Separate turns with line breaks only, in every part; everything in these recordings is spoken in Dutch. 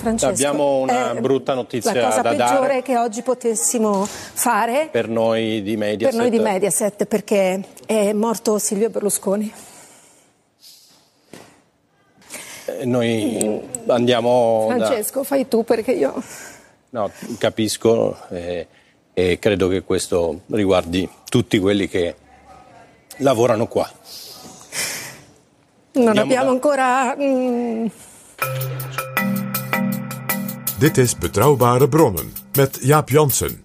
Francesco,
Abbiamo una
eh,
brutta notizia
La cosa
da
peggiore
dare
che oggi potessimo fare
per noi di Mediaset.
per noi di Mediaset perché è morto Silvio Berlusconi.
Eh, Noi andiamo da...
Francesco, fai tu perché io...
No, capisco eh, e credo che questo riguardi tutti quelli che lavorano qua.
Non
Andiamo
abbiamo
da-
ancora... mm,
Dit is Betrouwbare Bronnen met Jaap Jansen.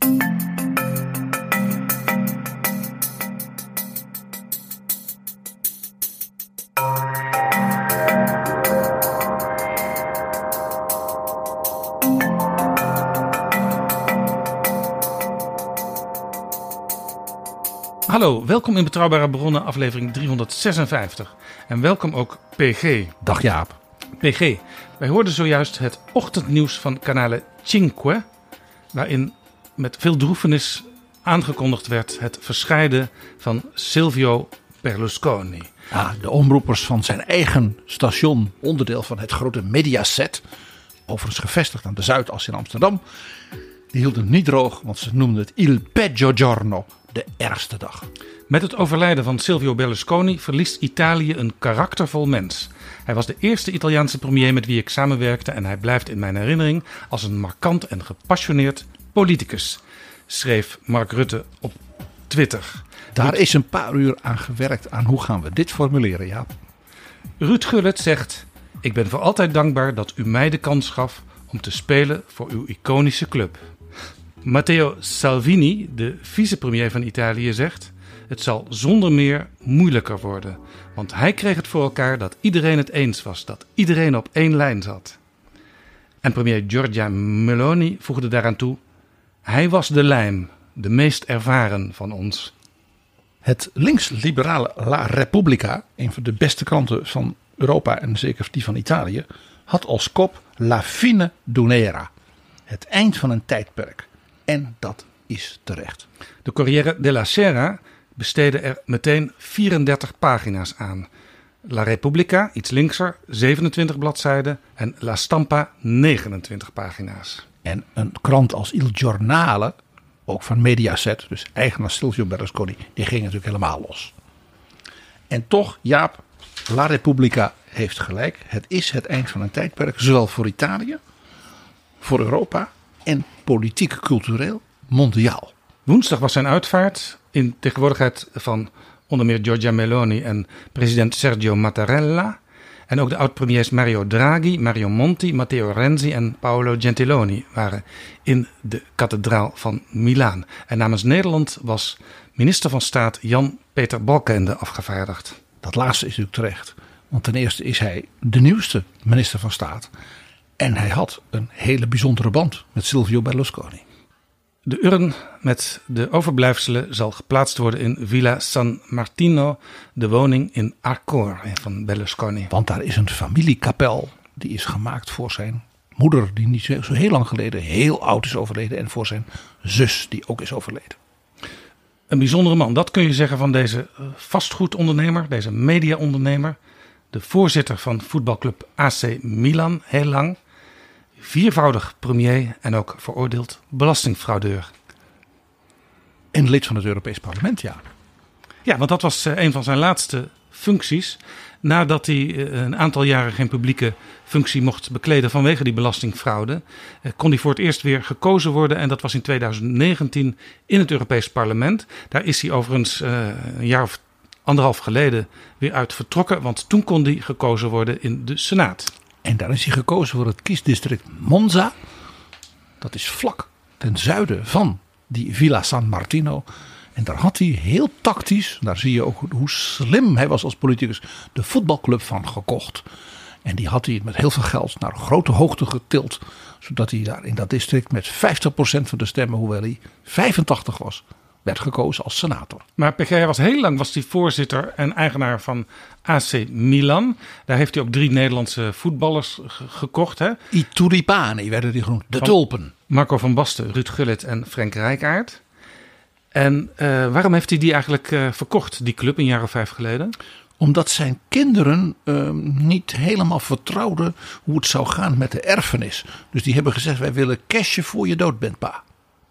Hallo, welkom in Betrouwbare Bronnen, aflevering 356. En welkom ook PG.
Dag Jaap.
PG, wij hoorden zojuist het ochtendnieuws van kanale Cinque, waarin met veel droefenis aangekondigd werd het verscheiden van Silvio Berlusconi.
Ja, de omroepers van zijn eigen station, onderdeel van het grote Mediaset, overigens gevestigd aan de Zuidas in Amsterdam, die hielden het niet droog, want ze noemden het Il Peggio Giorno, de ergste dag.
Met het overlijden van Silvio Berlusconi verliest Italië een karaktervol mens. Hij was de eerste Italiaanse premier met wie ik samenwerkte en hij blijft in mijn herinnering als een markant en gepassioneerd politicus, schreef Mark Rutte op Twitter.
Daar is een paar uur aan gewerkt aan hoe gaan we dit formuleren, Jaap.
Ruud Gullit zegt: Ik ben voor altijd dankbaar dat u mij de kans gaf om te spelen voor uw iconische club. Matteo Salvini, de vicepremier van Italië, zegt: Het zal zonder meer moeilijker worden. Want hij kreeg het voor elkaar dat iedereen het eens was, dat iedereen op één lijn zat. En premier Giorgia Meloni voegde daaraan toe: Hij was de lijm, de meest ervaren van ons.
Het links-liberale La Repubblica, een van de beste kranten van Europa en zeker die van Italië, had als kop La fine d'un'era. Het eind van een tijdperk. En dat is terecht.
De Corriere della Sera besteedde er meteen 34 pagina's aan. La Repubblica, iets linkser, 27 bladzijden en La Stampa 29 pagina's.
En een krant als Il Giornale, ook van Mediaset, dus eigenaar Silvio Berlusconi, die ging natuurlijk helemaal los. En toch, Jaap, La Repubblica heeft gelijk. Het is het eind van een tijdperk, zowel voor Italië, voor Europa en politiek, cultureel, mondiaal.
Woensdag was zijn uitvaart in tegenwoordigheid van onder meer Giorgia Meloni en president Sergio Mattarella. En ook de oud-premiers Mario Draghi, Mario Monti, Matteo Renzi en Paolo Gentiloni waren in de kathedraal van Milaan. En namens Nederland was minister van Staat Jan-Peter Balkenende afgevaardigd.
Dat laatste is natuurlijk terecht. Want ten eerste is hij de nieuwste minister van Staat. En hij had een hele bijzondere band met Silvio Berlusconi.
De urn met de overblijfselen zal geplaatst worden in Villa San Martino, de woning in Arcor van Berlusconi.
Want daar is een familiekapel. Die is gemaakt voor zijn moeder, die niet zo heel lang geleden heel oud is overleden. En voor zijn zus, die ook is overleden.
Een bijzondere man, dat kun je zeggen van deze eh, vastgoedondernemer, deze mediaondernemer. De voorzitter van voetbalclub AC Milan, heel lang. Viervoudig premier en ook veroordeeld belastingfraudeur.
En lid van het Europees Parlement, ja.
Ja, want dat was eh, een van zijn laatste functies. Nadat hij eh, een aantal jaren geen publieke functie mocht bekleden vanwege die belastingfraude, eh, kon hij voor het eerst weer gekozen worden. En dat was in 2019 in het Europees Parlement. Daar is hij overigens een jaar of anderhalf geleden weer uit vertrokken. Want toen kon hij gekozen worden in de Senaat.
En daar is hij gekozen voor het kiesdistrict Monza. Dat is vlak ten zuiden van die Villa San Martino. En daar had hij heel tactisch, daar zie je ook hoe slim hij was als politicus, de voetbalclub van gekocht. En die had hij met heel veel geld naar grote hoogte getild. Zodat hij daar in dat district met 50% van de stemmen, hoewel hij 85 was, werd gekozen als senator.
Maar PG was heel lang was hij voorzitter en eigenaar van AC Milan. Daar heeft hij ook drie Nederlandse voetballers ge- gekocht. Hè?
Turipani werden die genoemd, de
Van-
tulpen.
Marco van Basten, Ruud Gullit en Frank Rijkaard. En eh, waarom heeft hij die eigenlijk eh, verkocht, die club, een jaar of vijf geleden?
Omdat zijn kinderen ehm, niet helemaal vertrouwden hoe het zou gaan met de erfenis. Dus die hebben gezegd, wij willen cashje voor je dood bent, pa.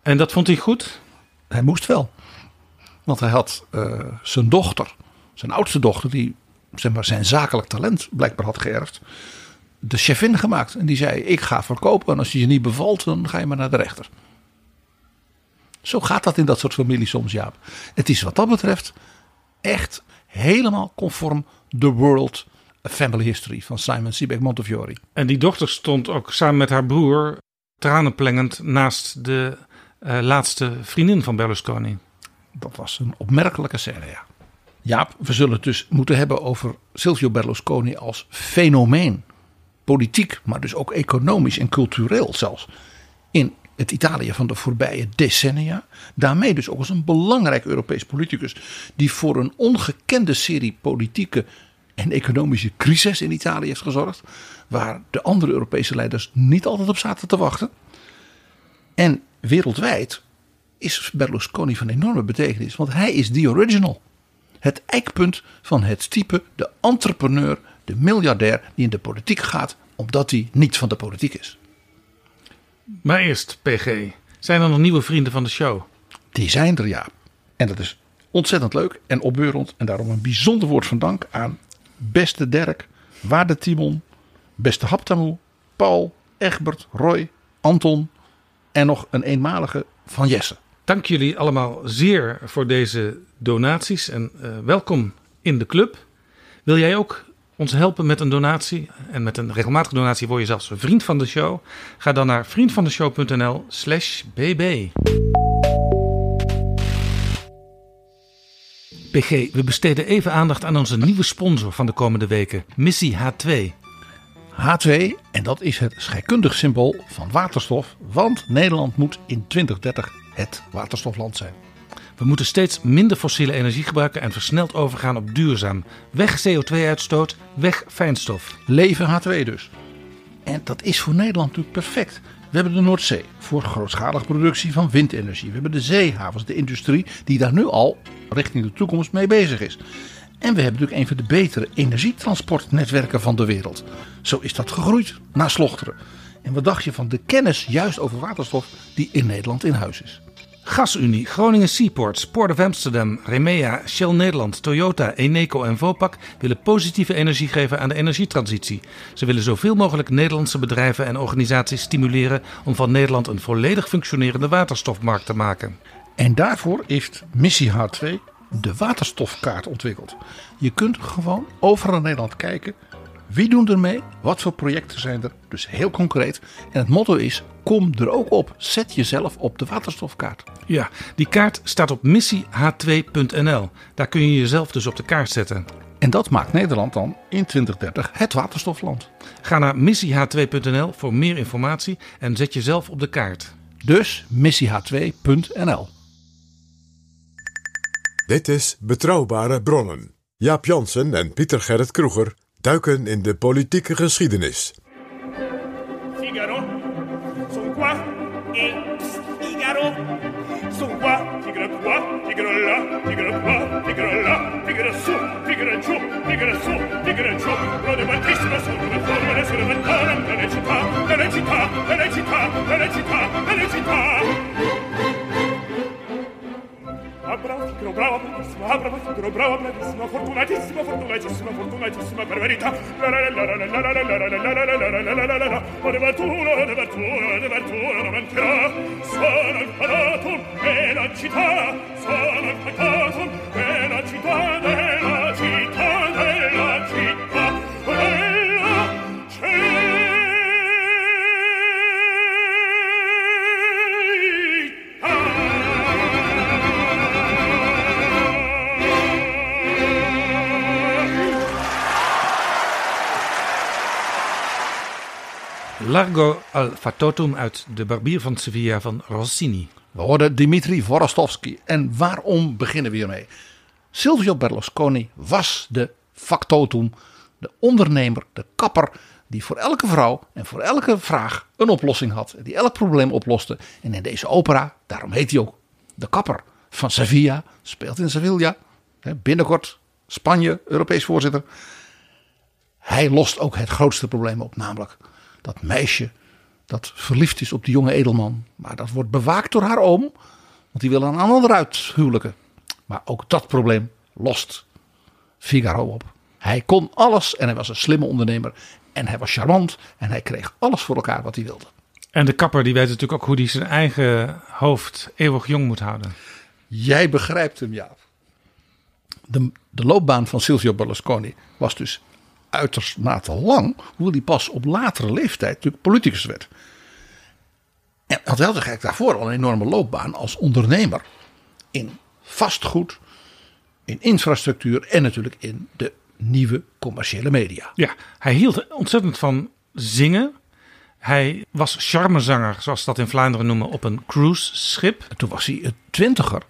En dat vond hij goed?
Hij moest wel. Want hij had eh, zijn dochter, zijn oudste dochter, die zeg maar, zijn zakelijk talent blijkbaar had geërfd, de chefin gemaakt. En die zei: Ik ga verkopen en als je je niet bevalt, dan ga je maar naar de rechter. Zo gaat dat in dat soort families soms, Jaap. Het is wat dat betreft echt helemaal conform The World Family History van Simon Sebag Montefiore.
En die dochter stond ook samen met haar broer tranenplengend naast de eh, laatste vriendin van Berlusconi.
Dat was een opmerkelijke scène, ja. Jaap, we zullen het dus moeten hebben over Silvio Berlusconi als fenomeen. Politiek, maar dus ook economisch en cultureel zelfs. In het Italië van de voorbije decennia. Daarmee dus ook als een belangrijk Europees politicus. Die voor een ongekende serie politieke en economische crisis in Italië heeft gezorgd. Waar de andere Europese leiders niet altijd op zaten te wachten. En wereldwijd is Berlusconi van enorme betekenis. Want hij is the original. Het eikpunt van het type de entrepreneur, de miljardair die in de politiek gaat omdat hij niet van de politiek is.
Maar eerst, PG, zijn er nog nieuwe vrienden van de show?
Die zijn er ja. En dat is ontzettend leuk en opbeurend. En daarom een bijzonder woord van dank aan beste Dirk, waarde Timon, beste Haptamoe, Paul, Egbert, Roy, Anton en nog een eenmalige van Jesse.
Dank jullie allemaal zeer voor deze donaties en eh, welkom in de club. Wil jij ook ons helpen met een donatie? En met een regelmatige donatie word je zelfs vriend van de show. Ga dan naar vriendvandeshow.nl slash bb. PG, we besteden even aandacht aan onze nieuwe sponsor van de komende weken, Missie H2.
H2, en dat is het scheikundig symbool van waterstof, want Nederland moet in 2030 het waterstofland zijn.
We moeten steeds minder fossiele energie gebruiken en versneld overgaan op duurzaam. Weg CO2-uitstoot, weg fijnstof.
Leven H2 dus. En dat is voor Nederland natuurlijk perfect. We hebben de Noordzee voor grootschalige productie van windenergie. We hebben de zeehavens, de industrie die daar nu al richting de toekomst mee bezig is. En we hebben natuurlijk een van de betere energietransportnetwerken van de wereld. Zo is dat gegroeid na Slochteren. En wat dacht je van de kennis juist over waterstof die in Nederland in huis is?
GasUnie, Groningen Seaports, Port of Amsterdam, Remea, Shell Nederland, Toyota, Eneco en Vopak willen positieve energie geven aan de energietransitie. Ze willen zoveel mogelijk Nederlandse bedrijven en organisaties stimuleren om van Nederland een volledig functionerende waterstofmarkt te maken.
En daarvoor heeft Missie H2 de waterstofkaart ontwikkeld. Je kunt gewoon overal in Nederland kijken. Wie doen er mee? Wat voor projecten zijn er? Dus heel concreet. En het motto is: kom er ook op. Zet jezelf op de waterstofkaart.
Ja, die kaart staat op missieh2.nl. Daar kun je jezelf dus op de kaart zetten.
En dat maakt Nederland dan in 2030 het waterstofland.
Ga naar missieh2.nl voor meer informatie en zet jezelf op de kaart.
Dus missieh2.nl.
Dit is Betrouwbare Bronnen. Jaap Jansen en Pieter Gerrit Kroeger duiken in de politieke geschiedenis.
Figaro, qua Figaro. brava figaro, brava bravissima, ah, brava figaro, brava bravissima, fortunatissima, fortunatissima, fortunatissima per verità. La la la la la la la la la la la la la la la la la la la Ode Vertuna, ode Vertuna, ode Vertuna non mancherà. Sono il palato e la città, sono il palato e la città della
Largo al Fatotum uit De Barbier van Sevilla van Rossini.
We hoorden Dimitri Vorostovsky. En waarom beginnen we hiermee? Silvio Berlusconi was de factotum, de ondernemer, de kapper die voor elke vrouw en voor elke vraag een oplossing had. Die elk probleem oploste. En in deze opera, daarom heet hij ook de kapper van Sevilla, speelt in Sevilla. Binnenkort Spanje, Europees voorzitter. Hij lost ook het grootste probleem op, namelijk dat meisje dat verliefd is op die jonge edelman. Maar dat wordt bewaakt door haar oom, want die wil een ander uithuwelijken. Maar ook dat probleem lost Figaro op. Hij kon alles en hij was een slimme ondernemer. En hij was charmant en hij kreeg alles voor elkaar wat hij wilde.
En de kapper die weet natuurlijk ook hoe hij zijn eigen hoofd eeuwig jong moet houden.
Jij begrijpt hem, Jaap. De, de loopbaan van Silvio Berlusconi was dus uitermate lang, hoewel hij pas op latere leeftijd natuurlijk politicus werd. En had wel eigenlijk daarvoor al een enorme loopbaan als ondernemer in vastgoed, in infrastructuur en natuurlijk in de nieuwe commerciële media.
Ja, hij hield ontzettend van zingen. Hij was charmezanger, zoals ze dat in Vlaanderen noemen, op een cruiseschip.
En toen was hij een twintiger.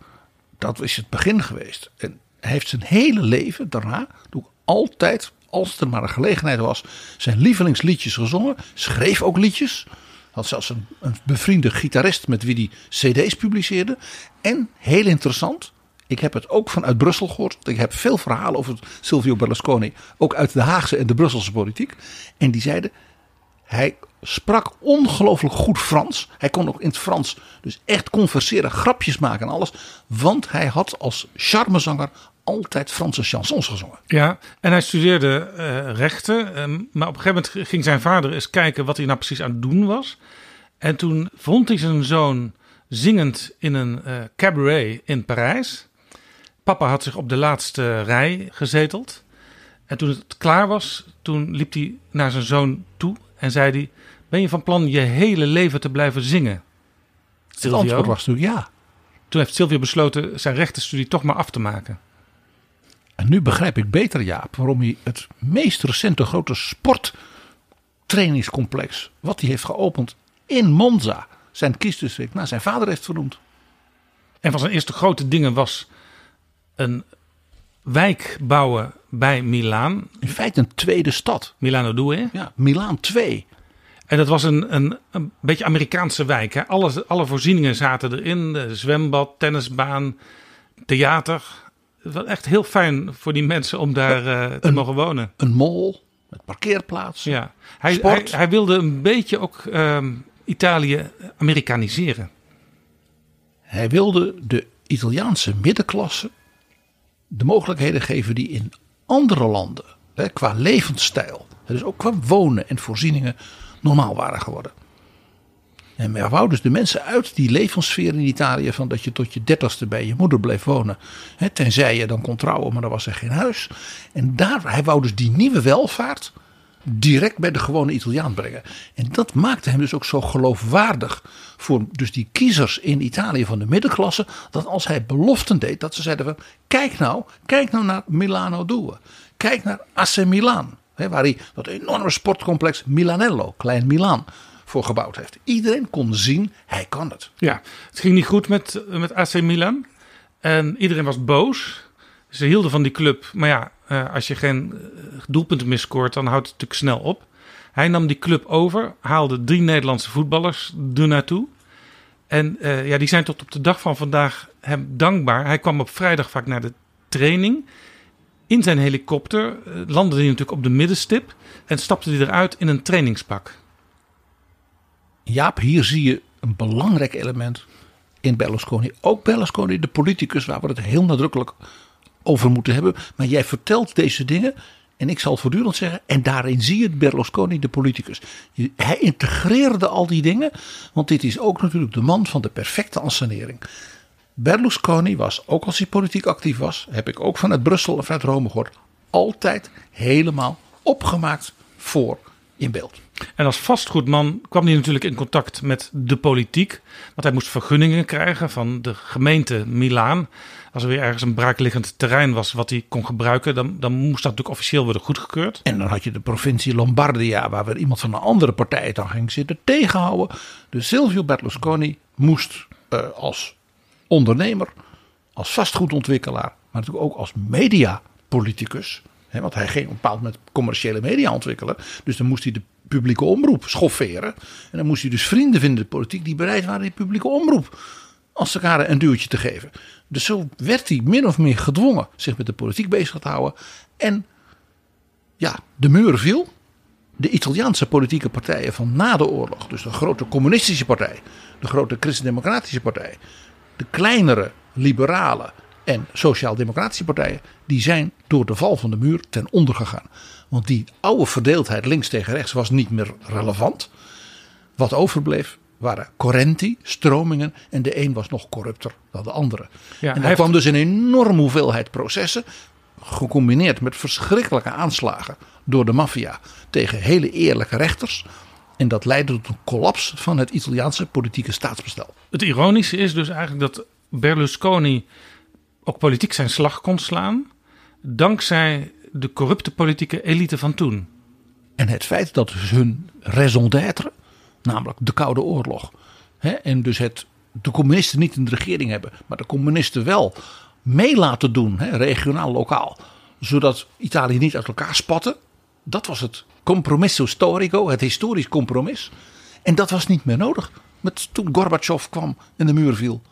Dat is het begin geweest. En hij heeft zijn hele leven daarna, doe altijd, als er maar een gelegenheid was, zijn lievelingsliedjes gezongen. Schreef ook liedjes. Had zelfs een, een bevriende gitarist met wie hij CD's publiceerde. En heel interessant, ik heb het ook vanuit Brussel gehoord. Ik heb veel verhalen over Silvio Berlusconi, ook uit de Haagse en de Brusselse politiek. En die zeiden, hij sprak ongelooflijk goed Frans. Hij kon ook in het Frans dus echt converseren, grapjes maken en alles. Want hij had als charmezanger altijd Franse chansons gezongen.
Ja, en hij studeerde eh, rechten. ehm, maar op een gegeven moment ging zijn vader eens kijken wat hij nou precies aan het doen was. En toen vond hij zijn zoon zingend in een eh, cabaret in Parijs. Papa had zich op de laatste rij gezeteld. En toen het klaar was, toen liep hij naar zijn zoon toe en zei hij... Ben je van plan je hele leven te blijven zingen?
Het antwoord was natuurlijk ja.
Toen heeft Silvio besloten zijn rechtenstudie toch maar af te maken.
En nu begrijp ik beter, Jaap, waarom hij het meest recente grote sporttrainingscomplex, wat hij heeft geopend in Monza, zijn kiesdistrict, naar zijn vader heeft vernoemd.
En van zijn eerste grote dingen was een wijk bouwen bij Milaan.
In feite een tweede stad.
Milano Due.
Ja, Milaan 2.
En dat was een, een, een beetje Amerikaanse wijk. Hè? Alle, alle voorzieningen zaten erin. Zwembad, tennisbaan, theater. Het was echt heel fijn voor die mensen om daar eh, te
Een-
mogen wonen.
Een mall met parkeerplaatsen.
Ja. Hij,
Sport.
hij wilde een beetje ook ehm, Italië Amerikaniseren.
Hij wilde de Italiaanse middenklasse de mogelijkheden geven die in andere landen, hè, qua levensstijl, dus ook qua wonen en voorzieningen, normaal waren geworden. En men wou dus de mensen uit die levenssfeer in Italië, van dat je tot je dertigste bij je moeder bleef wonen, hè, tenzij je dan kon trouwen, maar dan was er geen huis. En daar, hij wou dus die nieuwe welvaart direct bij de gewone Italiaan brengen. En dat maakte hem dus ook zo geloofwaardig voor dus die kiezers in Italië van de middenklasse. Dat als hij beloften deed, dat ze zeiden van kijk nou, kijk nou naar Milano Due. Kijk naar AC Milan. Hè, waar hij dat enorme sportcomplex Milanello, Klein Milaan, voor gebouwd heeft. Iedereen kon zien, hij kan het.
Ja, het ging niet goed met, met AC Milan. En iedereen was boos. Ze hielden van die club. Maar ja, eh, als je geen eh, doelpunten meer dan houdt het natuurlijk snel op. Hij nam die club over, haalde drie Nederlandse voetballers er naartoe. En eh, ja, die zijn tot op de dag van vandaag hem dankbaar. Hij kwam op vrijdag vaak naar de training. In zijn helikopter landde hij natuurlijk op de middenstip. En stapte hij eruit in een trainingspak.
Jaap, hier zie je een belangrijk element in Berlusconi. Ook Berlusconi, de politicus, waar we het heel nadrukkelijk over moeten hebben. Maar jij vertelt deze dingen. En ik zal voortdurend zeggen, en daarin zie je Berlusconi, de politicus. Hij integreerde al die dingen, want dit is ook natuurlijk de man van de perfecte ansenering. Berlusconi was, ook als hij politiek actief was, heb ik ook vanuit Brussel en vanuit Rome gehoord, altijd helemaal opgemaakt voor in beeld.
En als vastgoedman kwam hij natuurlijk in contact met de politiek. Want hij moest vergunningen krijgen van de gemeente Milaan. Als er weer ergens een braakliggend terrein was wat hij kon gebruiken, dan, dan moest dat natuurlijk officieel worden goedgekeurd.
En dan had je de provincie Lombardia, waar weer iemand van een andere partij dan ging zitten tegenhouden. Dus Silvio Berlusconi moest eh, als ondernemer, als vastgoedontwikkelaar, maar natuurlijk ook als mediapoliticus. Hè, want hij ging op bepaald moment commerciële media ontwikkelen. Dus dan moest hij de publieke omroep schofferen. En dan moest hij dus vrienden vinden in de politiek die bereid waren die publieke omroep als elkaar een duwtje te geven. Dus zo werd hij min of meer gedwongen zich met de politiek bezig te houden. En ja, de muur viel. De Italiaanse politieke partijen van na de oorlog, dus de grote communistische partij, de grote christendemocratische partij, de kleinere liberale en sociaal-democratische partijen, die zijn door de val van de muur ten onder gegaan. Want die oude verdeeldheid links tegen rechts was niet meer relevant. Wat overbleef waren correnti, stromingen. En de een was nog corrupter dan de andere.
Ja,
en daar kwam dus een enorme hoeveelheid processen. Gecombineerd met verschrikkelijke aanslagen door de maffia tegen hele eerlijke rechters. En dat leidde tot een collaps van het Italiaanse politieke staatsbestel.
Het ironische is dus eigenlijk dat Berlusconi ook politiek zijn slag kon slaan. Dankzij de corrupte politieke elite van toen.
En het feit dat hun raison d'être, namelijk de Koude Oorlog. En dus het, de communisten niet in de regering hebben, maar de communisten wel mee laten doen, regionaal, lokaal. Zodat Italië niet uit elkaar spatte. Dat was het compromisso storico, het historisch compromis. En dat was niet meer nodig met, toen Gorbachev kwam en de muur viel.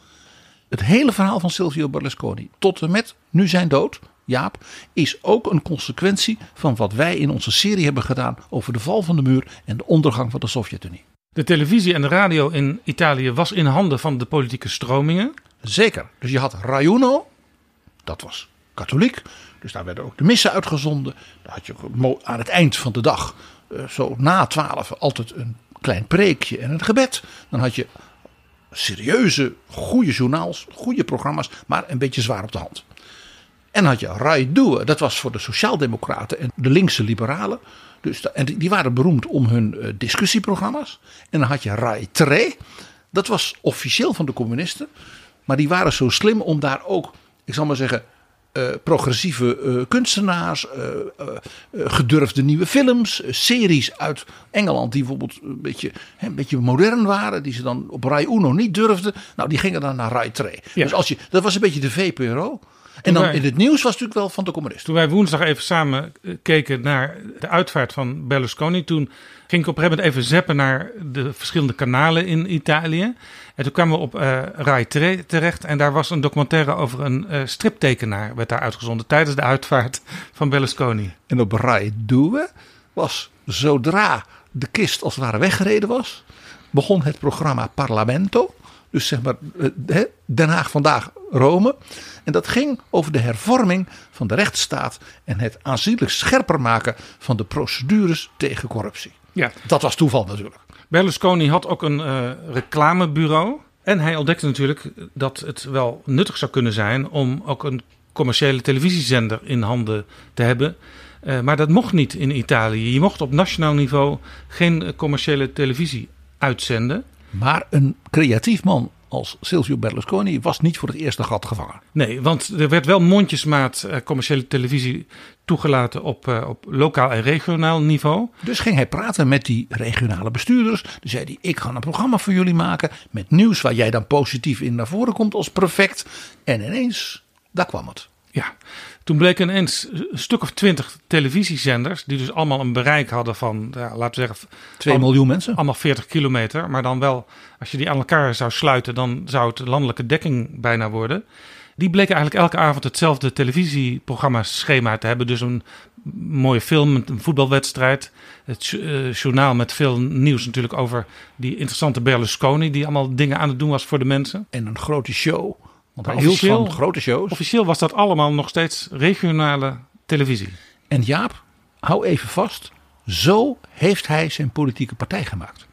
Het hele verhaal van Silvio Berlusconi tot en met nu zijn dood, Jaap, is ook een consequentie van wat wij in onze serie hebben gedaan over de val van de muur en de ondergang van de Sovjet-Unie.
De televisie en de radio in Italië was in handen van de politieke stromingen.
Zeker. Dus je had Rai Uno, dat was katholiek. Dus daar werden ook de missen uitgezonden. Dan had je aan het eind van de dag, eh, zo na twaalf, altijd een klein preekje en een gebed. Dan had je serieuze, goede journaals, goede programma's, maar een beetje zwaar op de hand. En had je Rai Due, dat was voor de Sociaaldemocraten en de linkse liberalen. Dus, en die waren beroemd om hun eh, discussieprogramma's. En dan had je Rai Tre, dat was officieel van de communisten. Maar die waren zo slim om daar ook, ik zal maar zeggen, eh, progressieve eh, kunstenaars, gedurfde nieuwe films, series uit Engeland die bijvoorbeeld een beetje, hè, een beetje modern waren, die ze dan op Rai Uno niet durfden. Nou, die gingen dan naar Rai 2.
Ja.
Dus als je, dat was een beetje de VPRO. En dan
wij-
in het nieuws was het natuurlijk wel van de communisten.
Toen wij woensdag even samen eh, keken naar de uitvaart van Berlusconi, toen ging ik op een gegeven moment even zappen naar de verschillende kanalen in Italië. En toen kwamen we op eh Rai 3 terecht en daar was een documentaire over een eh, striptekenaar, werd daar uitgezonden tijdens de uitvaart van Berlusconi.
En op Rai Due was zodra de kist als het ware weggereden was, begon het programma Parlamento. Dus zeg maar Den Haag vandaag Rome. En dat ging over de hervorming van de rechtsstaat en het aanzienlijk scherper maken van de procedures tegen corruptie.
Ja,
Dat was toeval natuurlijk.
Berlusconi had ook een eh, reclamebureau. En hij ontdekte natuurlijk dat het wel nuttig zou kunnen zijn om ook een commerciële televisiezender in handen te hebben. Eh, maar dat mocht niet in Italië. Je mocht op nationaal niveau geen eh, commerciële televisie uitzenden.
Maar een creatief man als Silvio Berlusconi was niet voor het eerste gat gevangen.
Nee, want er werd wel mondjesmaat eh, commerciële televisie toegelaten op, eh, op lokaal en regionaal niveau.
Dus ging hij praten met die regionale bestuurders. Dan zei hij: Ik ga een programma voor jullie maken. Met nieuws waar jij dan positief in naar voren komt als prefect. En ineens, daar kwam het.
Ja, toen bleken ineens een stuk of twintig televisiezenders, die dus allemaal een bereik hadden van, ja, laten we zeggen,
2
al-
miljoen mensen.
allemaal 40 kilometer. Maar dan wel, als je die aan elkaar zou sluiten, dan zou het landelijke dekking bijna worden. Die bleken eigenlijk elke avond hetzelfde televisieprogramma schema te hebben. Dus een mooie film, een voetbalwedstrijd. Het eh, journaal met veel nieuws natuurlijk over die interessante Berlusconi... die allemaal dingen aan het doen was voor de mensen.
En een grote show. Want hij hield van grote shows.
Officieel was dat allemaal nog steeds regionale televisie.
En Jaap, hou even vast. Zo heeft hij zijn politieke partij gemaakt.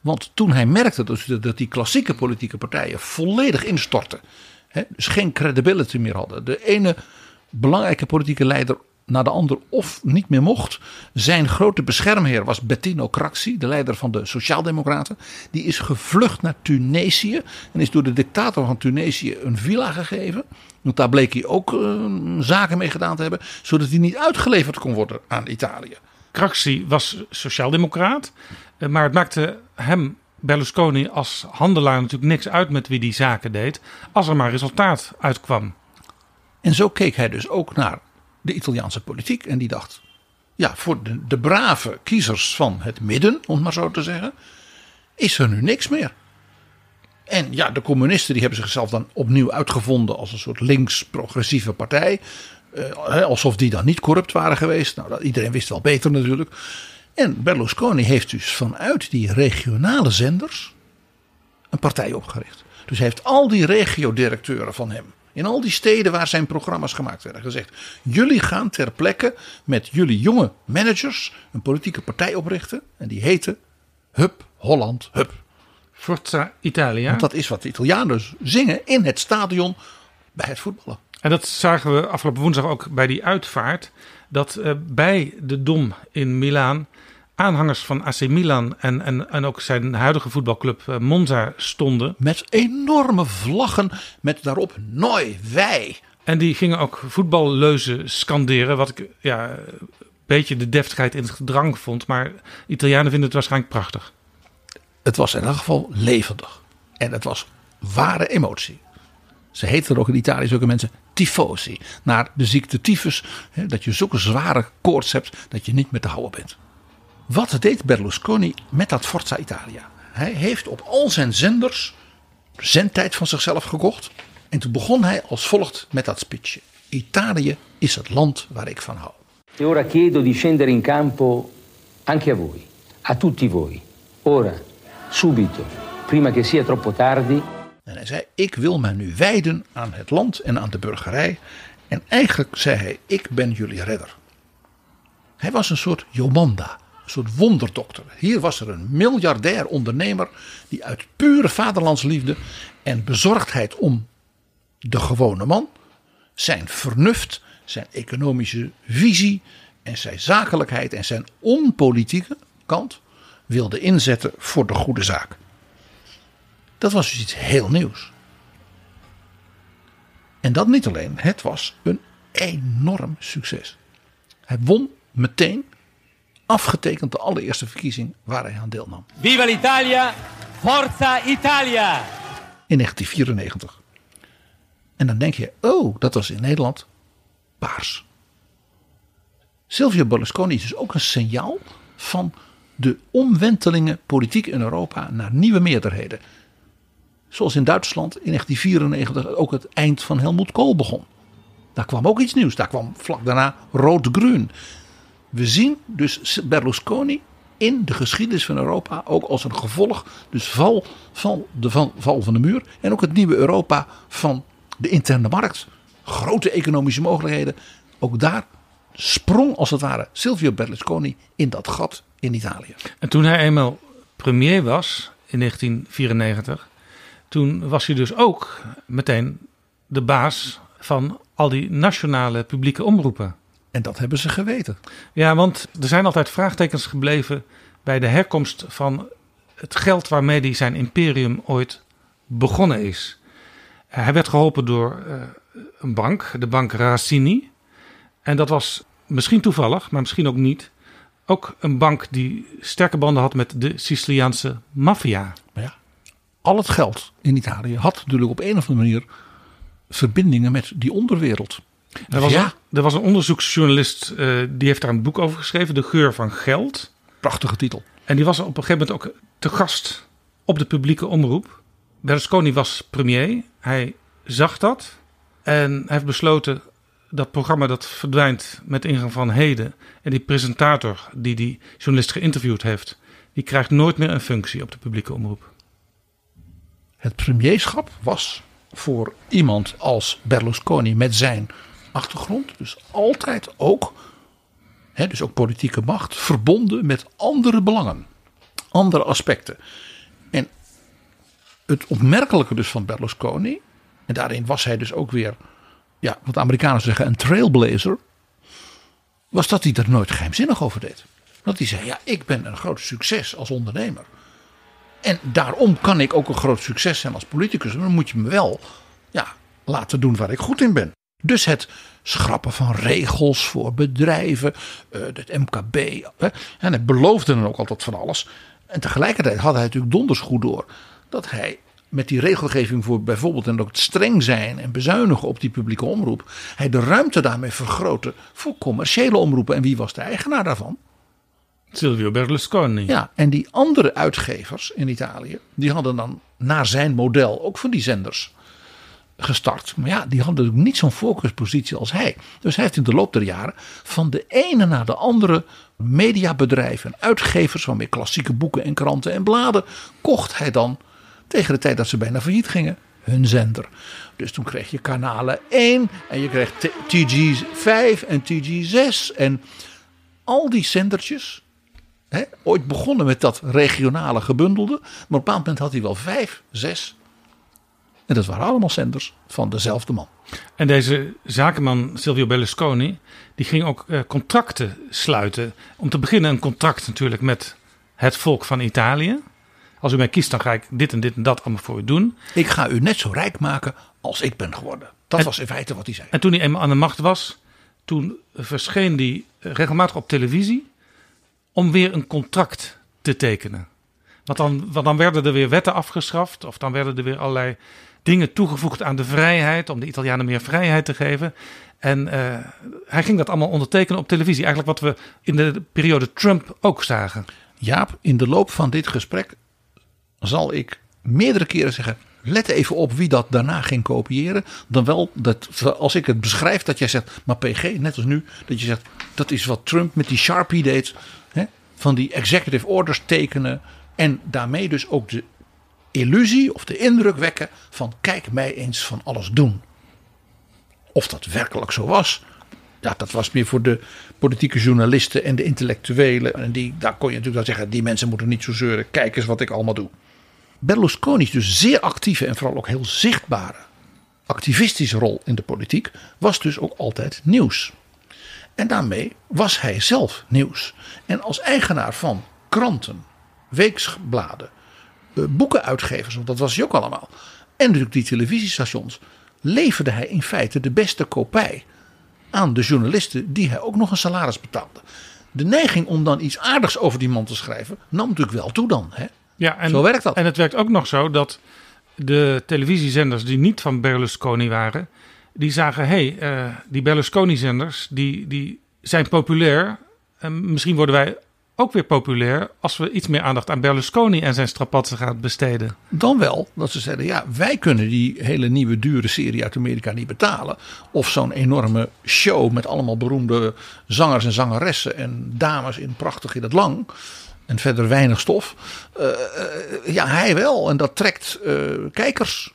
Want toen hij merkte dat dat die klassieke politieke partijen volledig instortten. Hè, dus geen credibility meer hadden. De ene belangrijke politieke leider na de ander of niet meer mocht. Zijn grote beschermheer was Bettino Craxi, de leider van de Sociaaldemocraten. Die is gevlucht naar Tunesië en is door de dictator van Tunesië een villa gegeven. Want daar bleek hij ook eh, zaken mee gedaan te hebben, zodat hij niet uitgeleverd kon worden aan Italië.
Craxi was sociaaldemocraat, eh, maar het maakte hem, Berlusconi, als handelaar natuurlijk niks uit met wie die zaken deed, als er maar resultaat uitkwam.
En zo keek hij dus ook naar de Italiaanse politiek. En die dacht, ja, voor de, de brave kiezers van het midden, om het maar zo te zeggen, is er nu niks meer. En ja, de communisten die hebben zichzelf dan opnieuw uitgevonden als een soort links-progressieve partij. Eh, alsof die dan niet corrupt waren geweest. Nou, dat, iedereen wist wel beter natuurlijk. En Berlusconi heeft dus vanuit die regionale zenders een partij opgericht. Dus hij heeft al die regiodirecteuren van hem in al die steden waar zijn programma's gemaakt werden gezegd: jullie gaan ter plekke met jullie jonge managers een politieke partij oprichten. En die heette Hup Holland Hup.
Forza Italia.
Want dat is wat de Italianen zingen in het stadion bij het voetballen.
En dat zagen we afgelopen woensdag ook bij die uitvaart. Dat uh, bij de Dom in Milaan aanhangers van AC Milan en, en, en ook zijn huidige voetbalclub uh, Monza stonden.
Met enorme vlaggen met daarop Noi, wij.
En die gingen ook voetballeuzen scanderen. Wat ik ja, een beetje de deftigheid in het gedrang vond. Maar Italianen vinden het waarschijnlijk prachtig.
Het was in elk geval levendig. En het was ware emotie. Ze heten er ook in Italië zulke mensen tifosi. Naar de ziekte tyfus. Hè, dat je zulke zware koorts hebt dat je niet meer te houden bent. Wat deed Berlusconi met dat Forza Italia? Hij heeft op al zijn zenders zendtijd van zichzelf gekocht. En toen begon hij als volgt met dat speechje. Italië is het land waar ik van hou.
E ora chiedo di scendere in campo anche a voi, a tutti voi. Ora, subito, prima che sia troppo tardi.
En hij zei: Ik wil mij nu wijden aan het land en aan de burgerij. En eigenlijk zei hij: Ik ben jullie redder. Hij was een soort Jomanda, soort wonderdokter. Hier was er een miljardair ondernemer die uit pure vaderlandsliefde en bezorgdheid om de gewone man, zijn vernuft, zijn economische visie en zijn zakelijkheid en zijn onpolitieke kant wilde inzetten voor de goede zaak. Dat was dus iets heel nieuws. En dat niet alleen, het was een enorm succes. Hij won meteen, afgetekend de allereerste verkiezing waar hij aan deelnam.
Viva l'Italia, Forza Italia!
In 1994. En dan denk je, oh, dat was in Nederland paars. Silvio Berlusconi is dus ook een signaal van de omwentelingen politiek in Europa naar nieuwe meerderheden. Zoals in Duitsland in 1994 ook het eind van Helmut Kool begon. Daar kwam ook iets nieuws. Daar kwam vlak daarna rood-groen. We zien dus Berlusconi in de geschiedenis van Europa ook als een gevolg. Dus val van de val, val van de muur. En ook het nieuwe Europa van de interne markt. Grote economische mogelijkheden. Ook daar sprong als het ware Silvio Berlusconi in dat gat in Italië.
En toen hij eenmaal premier was in 1994, toen was hij dus ook meteen de baas van al die nationale publieke omroepen.
En dat hebben ze geweten.
Ja, want er zijn altijd vraagtekens gebleven bij de herkomst van het geld waarmee hij zijn imperium ooit begonnen is. Hij werd geholpen door uh, een bank, de bank Racini. En dat was misschien toevallig, maar misschien ook niet. Ook een bank die sterke banden had met de Siciliaanse maffia.
Maar ja, al het geld in Italië had natuurlijk op een of andere manier verbindingen met die onderwereld.
Er was,
Ja.
Er was een onderzoeksjournalist eh, die heeft daar een boek over geschreven, De Geur van Geld.
Prachtige titel.
En die was op een gegeven moment ook te gast op de publieke omroep. Berlusconi was premier. Hij zag dat. En hij heeft besloten dat programma dat verdwijnt met ingang van heden. En die presentator die die journalist geïnterviewd heeft, die krijgt nooit meer een functie op de publieke omroep.
Het premierschap was voor iemand als Berlusconi met zijn achtergrond, dus altijd ook, hè, dus ook politieke macht, verbonden met andere belangen, andere aspecten. En het opmerkelijke dus van Berlusconi, en daarin was hij dus ook weer, ja, wat de Amerikanen zeggen, een trailblazer. was dat hij er nooit geheimzinnig over deed. Dat hij zei, ja, ik ben een groot succes als ondernemer. En daarom kan ik ook een groot succes zijn als politicus. Maar dan moet je me wel ja, laten doen waar ik goed in ben. Dus het schrappen van regels voor bedrijven, eh, het MKB. En hij beloofde dan ook altijd van alles. En tegelijkertijd had hij natuurlijk donders goed door dat hij met die regelgeving voor bijvoorbeeld en ook het streng zijn en bezuinigen op die publieke omroep, hij de ruimte daarmee vergrootte voor commerciële omroepen. En wie was de eigenaar daarvan?
Silvio Berlusconi.
Ja, en die andere uitgevers in Italië, die hadden dan naar zijn model ook van die zenders gestart. Maar ja, die hadden natuurlijk niet zo'n focuspositie als hij. Dus hij heeft in de loop der jaren van de ene naar de andere mediabedrijven en uitgevers van meer klassieke boeken en kranten en bladen, kocht hij dan tegen de tijd dat ze bijna failliet gingen hun zender. Dus toen kreeg je kanalen 1 en je kreeg TG5 en TG6 en al die zendertjes ooit begonnen met dat regionale gebundelde. Maar op een bepaald moment had hij wel vijf, zes. En dat waren allemaal zenders van dezelfde man.
En deze zakenman Silvio Berlusconi, die ging ook uh, contracten sluiten. Om te beginnen een contract natuurlijk met het volk van Italië. Als u mij kiest, dan ga ik dit en dit en dat allemaal voor u doen.
Ik ga u net zo rijk maken als ik ben geworden. Dat was in feite wat hij zei.
En toen hij eenmaal aan de macht was, toen verscheen hij regelmatig op televisie om weer een contract te tekenen. Want dan, want dan werden er weer wetten afgeschaft, of dan werden er weer allerlei dingen toegevoegd aan de vrijheid, om de Italianen meer vrijheid te geven. En uh, hij ging dat allemaal ondertekenen op televisie. Eigenlijk wat we in de periode Trump ook zagen.
Jaap, in de loop van dit gesprek zal ik meerdere keren zeggen. Let even op wie dat daarna ging kopiëren. Dan wel dat als ik het beschrijf, dat jij zegt, maar PG, net als nu, dat je zegt, dat is wat Trump met die Sharpie deed van die executive orders tekenen. En daarmee dus ook de illusie of de indruk wekken van kijk mij eens van alles doen. Of dat werkelijk zo was. Ja, dat was meer voor de politieke journalisten en de intellectuelen. En die, daar kon je natuurlijk wel zeggen, die mensen moeten niet zo zeuren. Kijk eens wat ik allemaal doe. Berlusconi's dus zeer actieve en vooral ook heel zichtbare activistische rol in de politiek was dus ook altijd nieuws. En daarmee was hij zelf nieuws. En als eigenaar van kranten, weeksbladen, boekenuitgevers, want dat was hij ook allemaal. En natuurlijk die televisiestations, leverde hij in feite de beste kopij aan de journalisten die hij ook nog een salaris betaalde. De neiging om dan iets aardigs over die man te schrijven nam natuurlijk wel toe dan. Hè?
Ja, en,
zo werkt dat.
En het werkt ook nog zo dat de televisiezenders die niet van Berlusconi waren, die zagen, hé, hey, uh, die Berlusconi-zenders, die, die zijn populair. En misschien worden wij ook weer populair als we iets meer aandacht aan Berlusconi en zijn strapatsen gaan besteden.
Dan wel dat ze zeiden, ja, wij kunnen die hele nieuwe dure serie uit Amerika niet betalen. Of zo'n enorme show met allemaal beroemde zangers en zangeressen en dames in prachtig in het lang. En verder weinig stof. Uh, uh, ja, hij wel. En dat trekt uh, kijkers.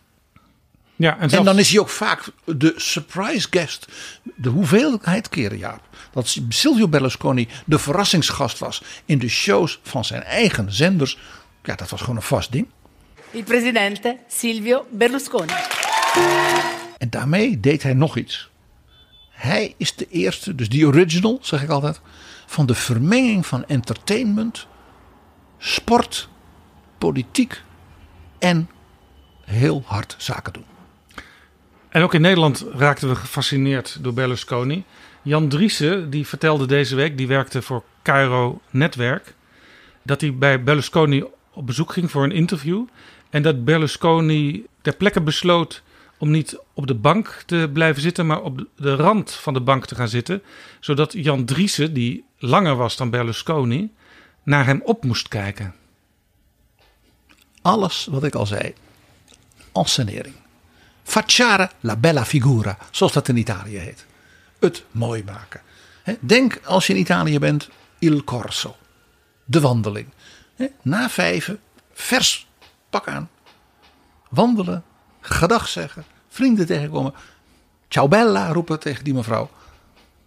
Ja, en,
en, dan is hij ook vaak de surprise guest. De hoeveelheid keren, ja, dat Silvio Berlusconi de verrassingsgast was in de shows van zijn eigen zenders. Ja, dat was gewoon een vast ding.
Il presidente Silvio Berlusconi.
En daarmee deed hij nog iets. Hij is de eerste, dus die original, zeg ik altijd, van de vermenging van entertainment, sport, politiek en heel hard zaken doen.
En ook in Nederland raakten we gefascineerd door Berlusconi. Jan Driessen die vertelde deze week, die werkte voor Cairo Netwerk, dat hij bij Berlusconi op bezoek ging voor een interview. En dat Berlusconi ter plekke besloot om niet op de bank te blijven zitten, maar op de rand van de bank te gaan zitten. Zodat Jan Driessen, die langer was dan Berlusconi, naar hem op moest kijken.
Alles wat ik al zei. Ansenering. Facciare la bella figura, zoals dat in Italië heet. Het mooi maken. Denk als je in Italië bent, il corso. De wandeling. Na vijven, vers pak aan. Wandelen, gedag zeggen, vrienden tegenkomen. Ciao bella roepen tegen die mevrouw.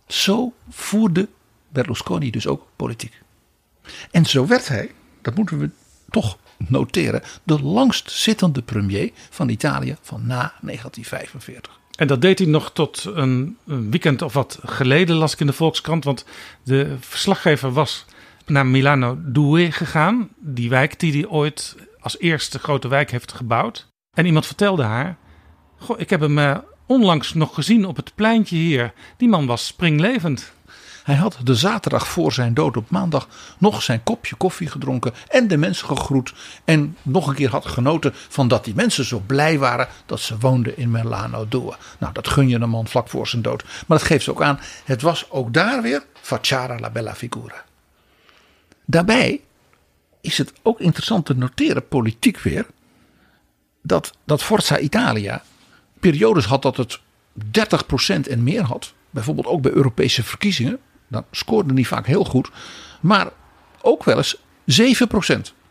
Zo voerde Berlusconi dus ook politiek. En zo werd hij, dat moeten we toch noteren, de langst zittende premier van Italië van na 1945.
En dat deed hij nog tot een, een weekend of wat geleden, las ik in de Volkskrant. Want de verslaggever was naar Milano Due gegaan. Die wijk die hij ooit als eerste grote wijk heeft gebouwd. En iemand vertelde haar: Goh, ik heb hem eh, onlangs nog gezien op het pleintje hier. Die man was springlevend.
Hij had de zaterdag voor zijn dood op maandag nog zijn kopje koffie gedronken en de mensen gegroet. En nog een keer had genoten van dat die mensen zo blij waren dat ze woonden in Milano Due. Nou, dat gun je een man vlak voor zijn dood. Maar dat geeft ook aan, het was ook daar weer facciara la bella figura. Daarbij is het ook interessant te noteren, politiek weer, dat, dat Forza Italia periodes had dat het 30% en meer had. Bijvoorbeeld ook bij Europese verkiezingen. Dan scoorde hij vaak heel goed. Maar ook wel eens 7%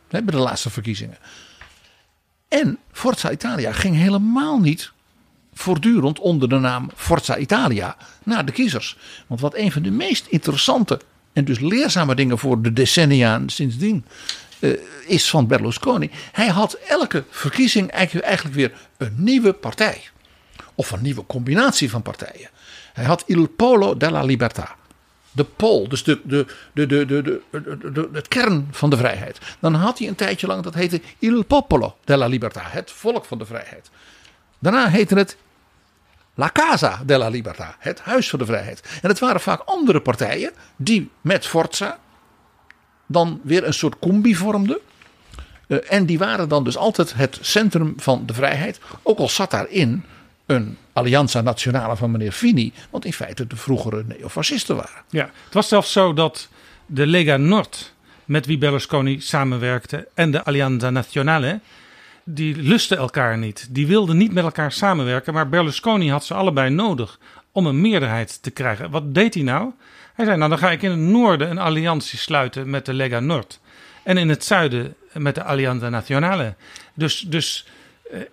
hè, bij de laatste verkiezingen. En Forza Italia ging helemaal niet voortdurend onder de naam Forza Italia naar de kiezers. Want wat een van de meest interessante en dus leerzame dingen voor de decennia sindsdien uh, is van Berlusconi. Hij had elke verkiezing eigenlijk weer een nieuwe partij. Of een nieuwe combinatie van partijen. Hij had Il Polo della Libertà. De pol, dus de, de, de, de, de, de, de, het kern van de vrijheid. Dan had hij een tijdje lang, dat heette Il Popolo della Libertà. Het volk van de vrijheid. Daarna heette het La Casa della Libertà, het Huis van de Vrijheid. En het waren vaak andere partijen die met Forza dan weer een soort combi vormden. Uh, en die waren dan dus altijd het centrum van de vrijheid. Ook al zat daarin een Allianza Nazionale van meneer Fini, wat in feite de vroegere neofascisten waren.
Ja, het was zelfs zo dat de Lega Nord, met wie Berlusconi samenwerkte, en de Allianza Nazionale, die lusten elkaar niet. Die wilden niet met elkaar samenwerken, maar Berlusconi had ze allebei nodig om een meerderheid te krijgen. Wat deed hij nou? Hij zei, nou dan ga ik in het noorden een alliantie sluiten met de Lega Nord. En in het zuiden met de Allianza Nazionale. Dus, dus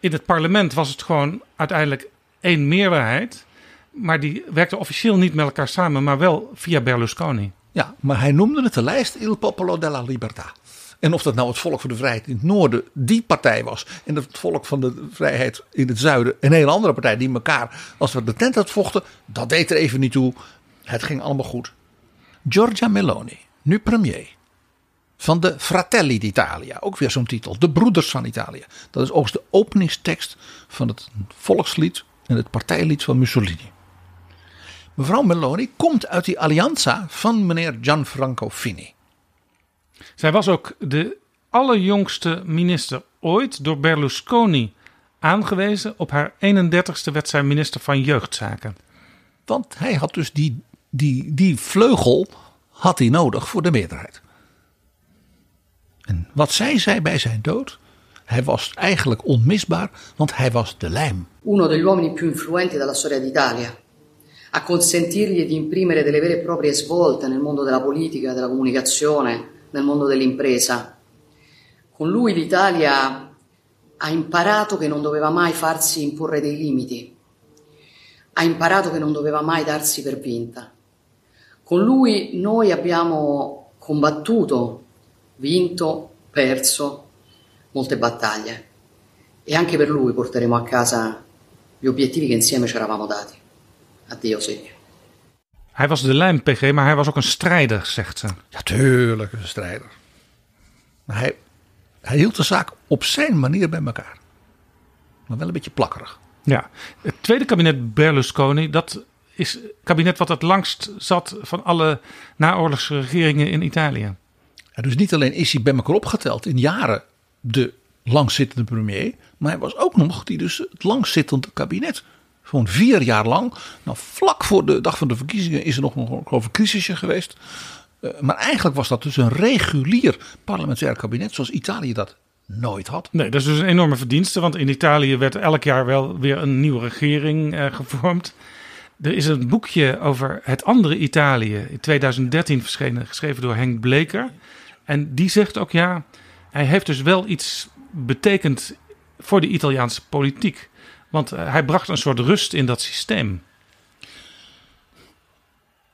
in het parlement was het gewoon uiteindelijk één meerderheid. Maar die werkten officieel niet met elkaar samen, maar wel via Berlusconi.
Ja, maar hij noemde het de lijst Il Popolo della Libertà. En of dat nou het Volk voor de Vrijheid in het noorden die partij was. En het Volk van de Vrijheid in het zuiden een hele andere partij. Die elkaar als we de tent vochten. Dat deed er even niet toe. Het ging allemaal goed. Giorgia Meloni, nu premier. Van de Fratelli d'Italia. Ook weer zo'n titel. De Broeders van Italië. Dat is ook de openingstekst van het volkslied en het partijlied van Mussolini. Mevrouw Meloni komt uit die Allianza van meneer Gianfranco Fini.
Zij was ook de allerjongste minister ooit door Berlusconi aangewezen. Op haar 31ste werd zij minister van Jeugdzaken.
Want hij had dus die, die, die vleugel had hij nodig voor de meerderheid. En wat zij zei bij zijn dood, hij was eigenlijk onmisbaar, want hij was de lijm.
Uno degli uomini più influenti della storia d'Italia. A consentirgli di imprimere delle vere e proprie svolte nel mondo della politica, della comunicazione, nel mondo dell'impresa. Con lui l'Italia ha imparato che non doveva mai farsi imporre dei limiti, ha imparato che non doveva mai darsi per vinta. Con lui noi abbiamo combattuto, vinto, perso molte battaglie e anche per lui porteremo a casa gli obiettivi che insieme ci eravamo dati. Addio Silvio.
Hij was de lijm, PG, maar hij was ook een strijder, zegt ze.
Ja, tuurlijk, een strijder. Maar hij, hij hield de zaak op zijn manier bij elkaar. Maar wel een beetje plakkerig.
Ja, het tweede kabinet Berlusconi, dat is het kabinet wat het langst zat van alle naoorlogse regeringen in Italië.
Dus niet alleen is hij bij elkaar opgeteld in jaren de langzittende premier, maar hij was ook nog die dus het langzittende kabinet gewoon vier jaar lang. Nou, vlak voor de dag van de verkiezingen is er nog een, een crisisje geweest. Uh, maar eigenlijk was dat dus een regulier parlementair kabinet zoals Italië dat nooit had.
Nee, dat is dus een enorme verdienste. Want in Italië werd elk jaar wel weer een nieuwe regering uh, gevormd. Er is een boekje over het andere Italië in 2013 verschenen, geschreven door Henk Bleker. En die zegt ook ja, hij heeft dus wel iets betekend voor de Italiaanse politiek. Want eh, hij bracht een soort rust in dat systeem.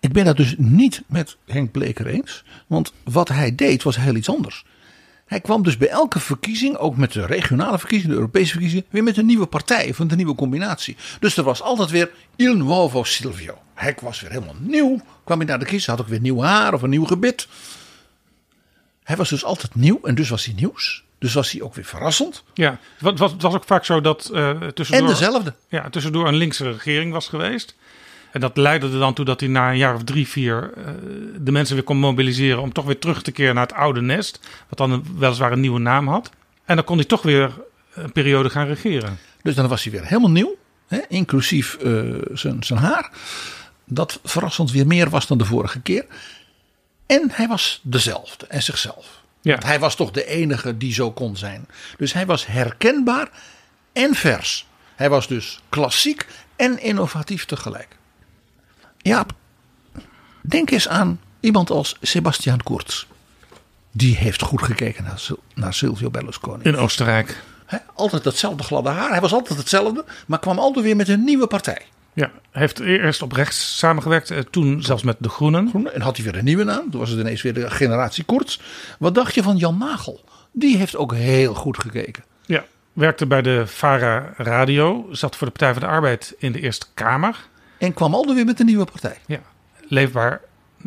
Ik ben dat dus niet met Henk Bleker eens. Want wat hij deed was heel iets anders. Hij kwam dus bij elke verkiezing, ook met de regionale verkiezingen, de Europese verkiezingen, weer met een nieuwe partij of een nieuwe combinatie. Dus er was altijd weer Il Nuovo Silvio. Hij was weer helemaal nieuw. Kwam hij naar de kiezer, had ook weer nieuw haar of een nieuw gebit. Hij was dus altijd nieuw en dus was hij nieuws. Dus was hij ook weer verrassend.
Ja, het was, het was ook vaak zo dat eh tussendoor...
En dezelfde.
Ja, tussendoor een linkse regering was geweest. En dat leidde er dan toe dat hij na een jaar of drie, vier eh, de mensen weer kon mobiliseren om toch weer terug te keren naar het oude nest. Wat dan een, weliswaar een nieuwe naam had. En dan kon hij toch weer een periode gaan regeren.
Dus dan was hij weer helemaal nieuw, hè, inclusief eh, zijn, zijn haar. Dat verrassend weer meer was dan de vorige keer. En hij was dezelfde en zichzelf.
Ja.
Want hij was toch de enige die zo kon zijn. Dus hij was herkenbaar en vers. Hij was dus klassiek en innovatief tegelijk. Jaap, denk eens aan iemand als Sebastian Kurz. Die heeft goed gekeken naar, naar Silvio Berlusconi.
In Oostenrijk.
Altijd hetzelfde gladde haar. Hij was altijd hetzelfde, maar kwam altijd weer met een nieuwe partij.
Ja, heeft eerst op rechts samengewerkt, eh, toen zelfs met de Groenen.
Groene, En had hij weer een nieuwe naam. Toen was het ineens weer de generatie Kurz. Wat dacht je van Jan Nagel? Die heeft ook heel goed gekeken.
Ja, werkte bij de VARA Radio, zat voor de Partij van de Arbeid in de Eerste Kamer.
En kwam altijd weer met een nieuwe partij.
Ja, leefbaar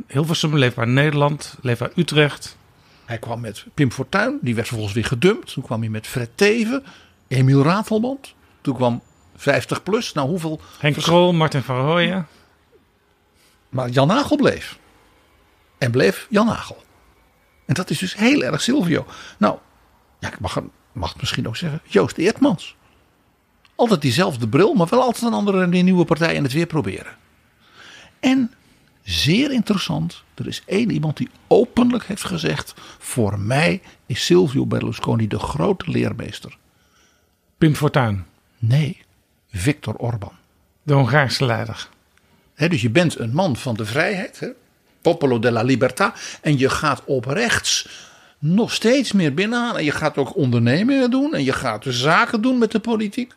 Hilversum, leefbaar Nederland, leefbaar Utrecht.
Hij kwam met Pim Fortuyn, die werd vervolgens weer gedumpt. Toen kwam hij met Fred Teven, Emiel Ratelband. Toen kwam 50 plus. Nou, hoeveel?
Henk Krol, Martin van Rooyen.
Maar Jan Nagel bleef. En bleef Jan Nagel. En dat is dus heel erg Silvio. Nou, ja, ik mag, mag het misschien ook zeggen. Joost Eertmans. Altijd diezelfde bril, maar wel altijd een andere een nieuwe partij en het weer proberen. En zeer interessant, er is één iemand die openlijk heeft gezegd: Voor mij is Silvio Berlusconi de grote leermeester.
Pim Fortuyn,
Nee, Viktor Orban.
de Hongaarse leider.
Dus je bent een man van de vrijheid? Popolo della Libertà. En je gaat op rechts nog steeds meer binnenhalen. En je gaat ook ondernemingen doen. En je gaat zaken doen met de politiek.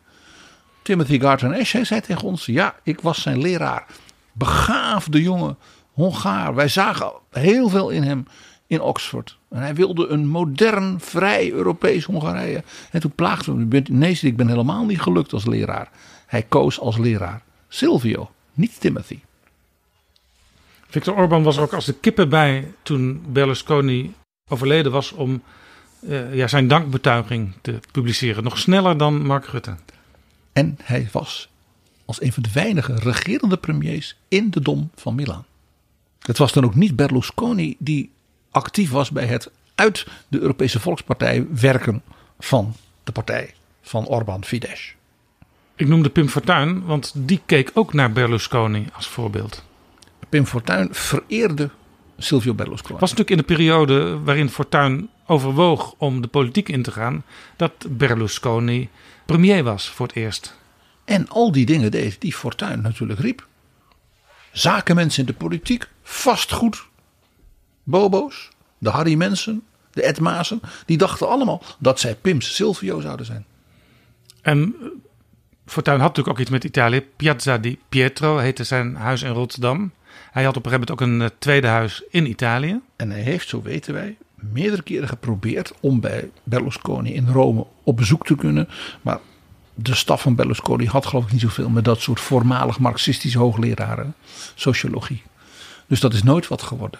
Timothy Garton Ash zei tegen ons: Ja, ik was zijn leraar. Begaafde jongen, Hongaar. Wij zagen heel veel in hem in Oxford. En hij wilde een modern, vrij Europees Hongarije. En toen plaagde hem. Nee, ik ben helemaal niet gelukt als leraar. Hij koos als leraar Silvio, niet Timothy.
Viktor Orban was er ook als de kippen bij toen Berlusconi overleden was om eh, ja, zijn dankbetuiging te publiceren. Nog sneller dan Mark Rutte.
En hij was als een van de weinige regerende premiers in de Dom van Milaan. Het was dan ook niet Berlusconi die actief was bij het uit de Europese Volkspartij werken van de partij van Orbán Fidesz.
Ik noemde Pim Fortuyn, want die keek ook naar Berlusconi als voorbeeld.
Pim Fortuyn vereerde Silvio Berlusconi.
Het was natuurlijk in de periode waarin Fortuyn overwoog om de politiek in te gaan, dat Berlusconi premier was voor het eerst.
En al die dingen deed die Fortuyn natuurlijk riep. Zakenmensen in de politiek, vastgoed, bobo's, de Harry Mensen, de Ed die dachten allemaal dat zij Pim's Silvio zouden zijn.
En eh, Fortuyn had natuurlijk ook iets met Italië. Piazza di Pietro heette zijn huis in Rotterdam. Hij had op een gegeven moment ook een eh, tweede huis in Italië.
En hij heeft, zo weten wij, meerdere keren geprobeerd om bij Berlusconi in Rome op bezoek te kunnen. Maar de staf van Berlusconi had geloof ik niet zoveel met dat soort voormalig marxistische hoogleraren sociologie. Dus dat is nooit wat geworden.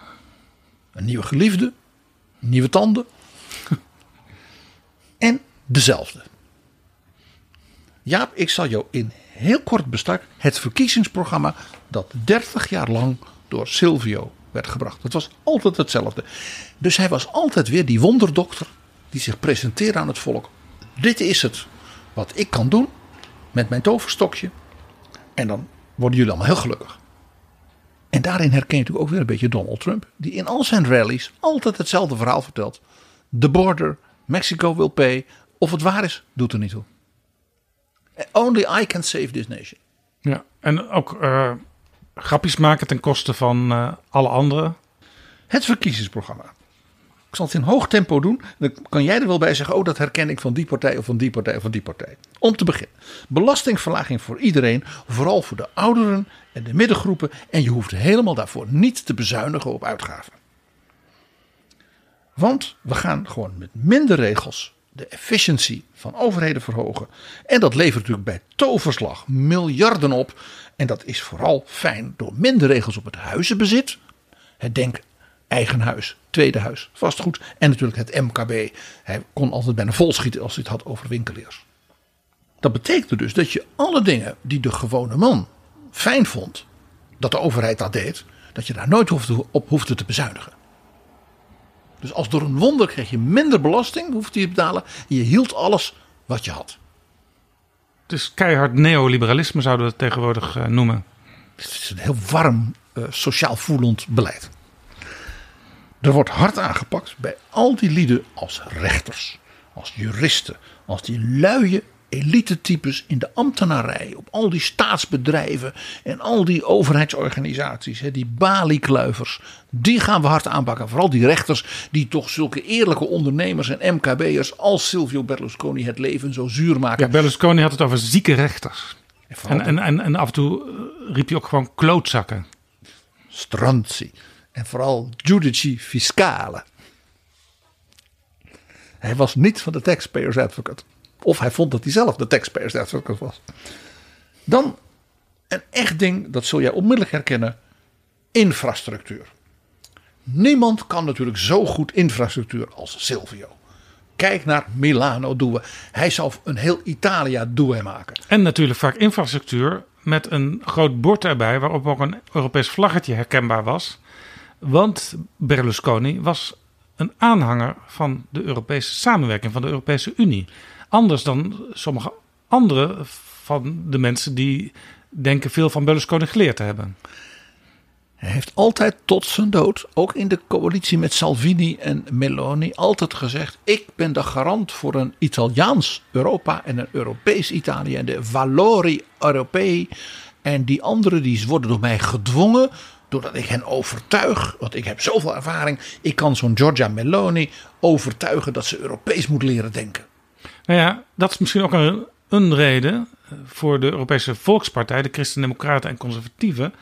Een nieuwe geliefde. Nieuwe tanden. en dezelfde. Jaap, ik zal jou in heel kort bestek het verkiezingsprogramma dat 30 jaar lang door Silvio werd gebracht. Het was altijd hetzelfde. Dus hij was altijd weer die wonderdokter die zich presenteerde aan het volk. Dit is het wat ik kan doen met mijn toverstokje. En dan worden jullie allemaal heel gelukkig. En daarin herken je natuurlijk ook weer een beetje Donald Trump. Die in al zijn rallies altijd hetzelfde verhaal vertelt. The border, Mexico will pay. Of het waar is, doet er niet toe. Only I can save this nation.
Ja, en ook uh, grapjes maken ten koste van uh, alle anderen.
Het verkiezingsprogramma. Ik zal het in hoog tempo doen. Dan kan jij er wel bij zeggen: Oh, dat herken ik van die partij of van die partij of van die partij. Om te beginnen: belastingverlaging voor iedereen, vooral voor de ouderen en de middengroepen. En je hoeft helemaal daarvoor niet te bezuinigen op uitgaven. Want we gaan gewoon met minder regels de efficiëntie van overheden verhogen. En dat levert natuurlijk bij toverslag miljarden op. En dat is vooral fijn door minder regels op het huizenbezit. Het denk eigen huis, tweede huis, vastgoed en natuurlijk het MKB. Hij kon altijd bijna vol schieten als hij het had over winkeliers. Dat betekende dus dat je alle dingen die de gewone man fijn vond, dat de overheid dat deed, dat je daar nooit hoefde, op hoefde te bezuinigen. Dus als door een wonder kreeg je minder belasting, hoefde je te betalen. En je hield alles wat je had.
Dus keihard neoliberalisme zouden we het tegenwoordig uh, noemen.
Het is een heel warm, uh, sociaal voelend beleid. Er wordt hard aangepakt bij al die lieden als rechters, als juristen, als die luie elite-types in de ambtenarij, op al die staatsbedrijven en al die overheidsorganisaties, die baliekluivers, die gaan we hard aanpakken. Vooral die rechters die toch zulke eerlijke ondernemers en MKB'ers als Silvio Berlusconi het leven zo zuur maken.
Ja, Berlusconi had het over zieke rechters. En, en, en, en af en toe riep hij ook gewoon klootzakken.
Stranzi. En vooral giudici fiscale. Hij was niet van de taxpayers advocate. Of hij vond dat hij zelf de taxpayers advocate was. Dan een echt ding, dat zul jij onmiddellijk herkennen. Infrastructuur. Niemand kan natuurlijk zo goed infrastructuur als Silvio. Kijk naar Milano Due. Hij zou een heel Italia Due maken.
En natuurlijk vaak infrastructuur met een groot bord erbij waarop ook een Europees vlaggetje herkenbaar was. Want Berlusconi was een aanhanger van de Europese samenwerking, van de Europese Unie. Anders dan sommige andere van de mensen die denken veel van Berlusconi geleerd te hebben.
Hij heeft altijd tot zijn dood, ook in de coalitie met Salvini en Meloni, altijd gezegd: Ik ben de garant voor een Italiaans Europa en een Europees Italië en de valori europei. En die anderen die worden door mij gedwongen doordat ik hen overtuig, want ik heb zoveel ervaring, ik kan zo'n Giorgia Meloni overtuigen dat ze Europees moet leren denken.
Nou ja, dat is misschien ook een, een reden voor de Europese Volkspartij, de Christen-Democraten en Conservatieven,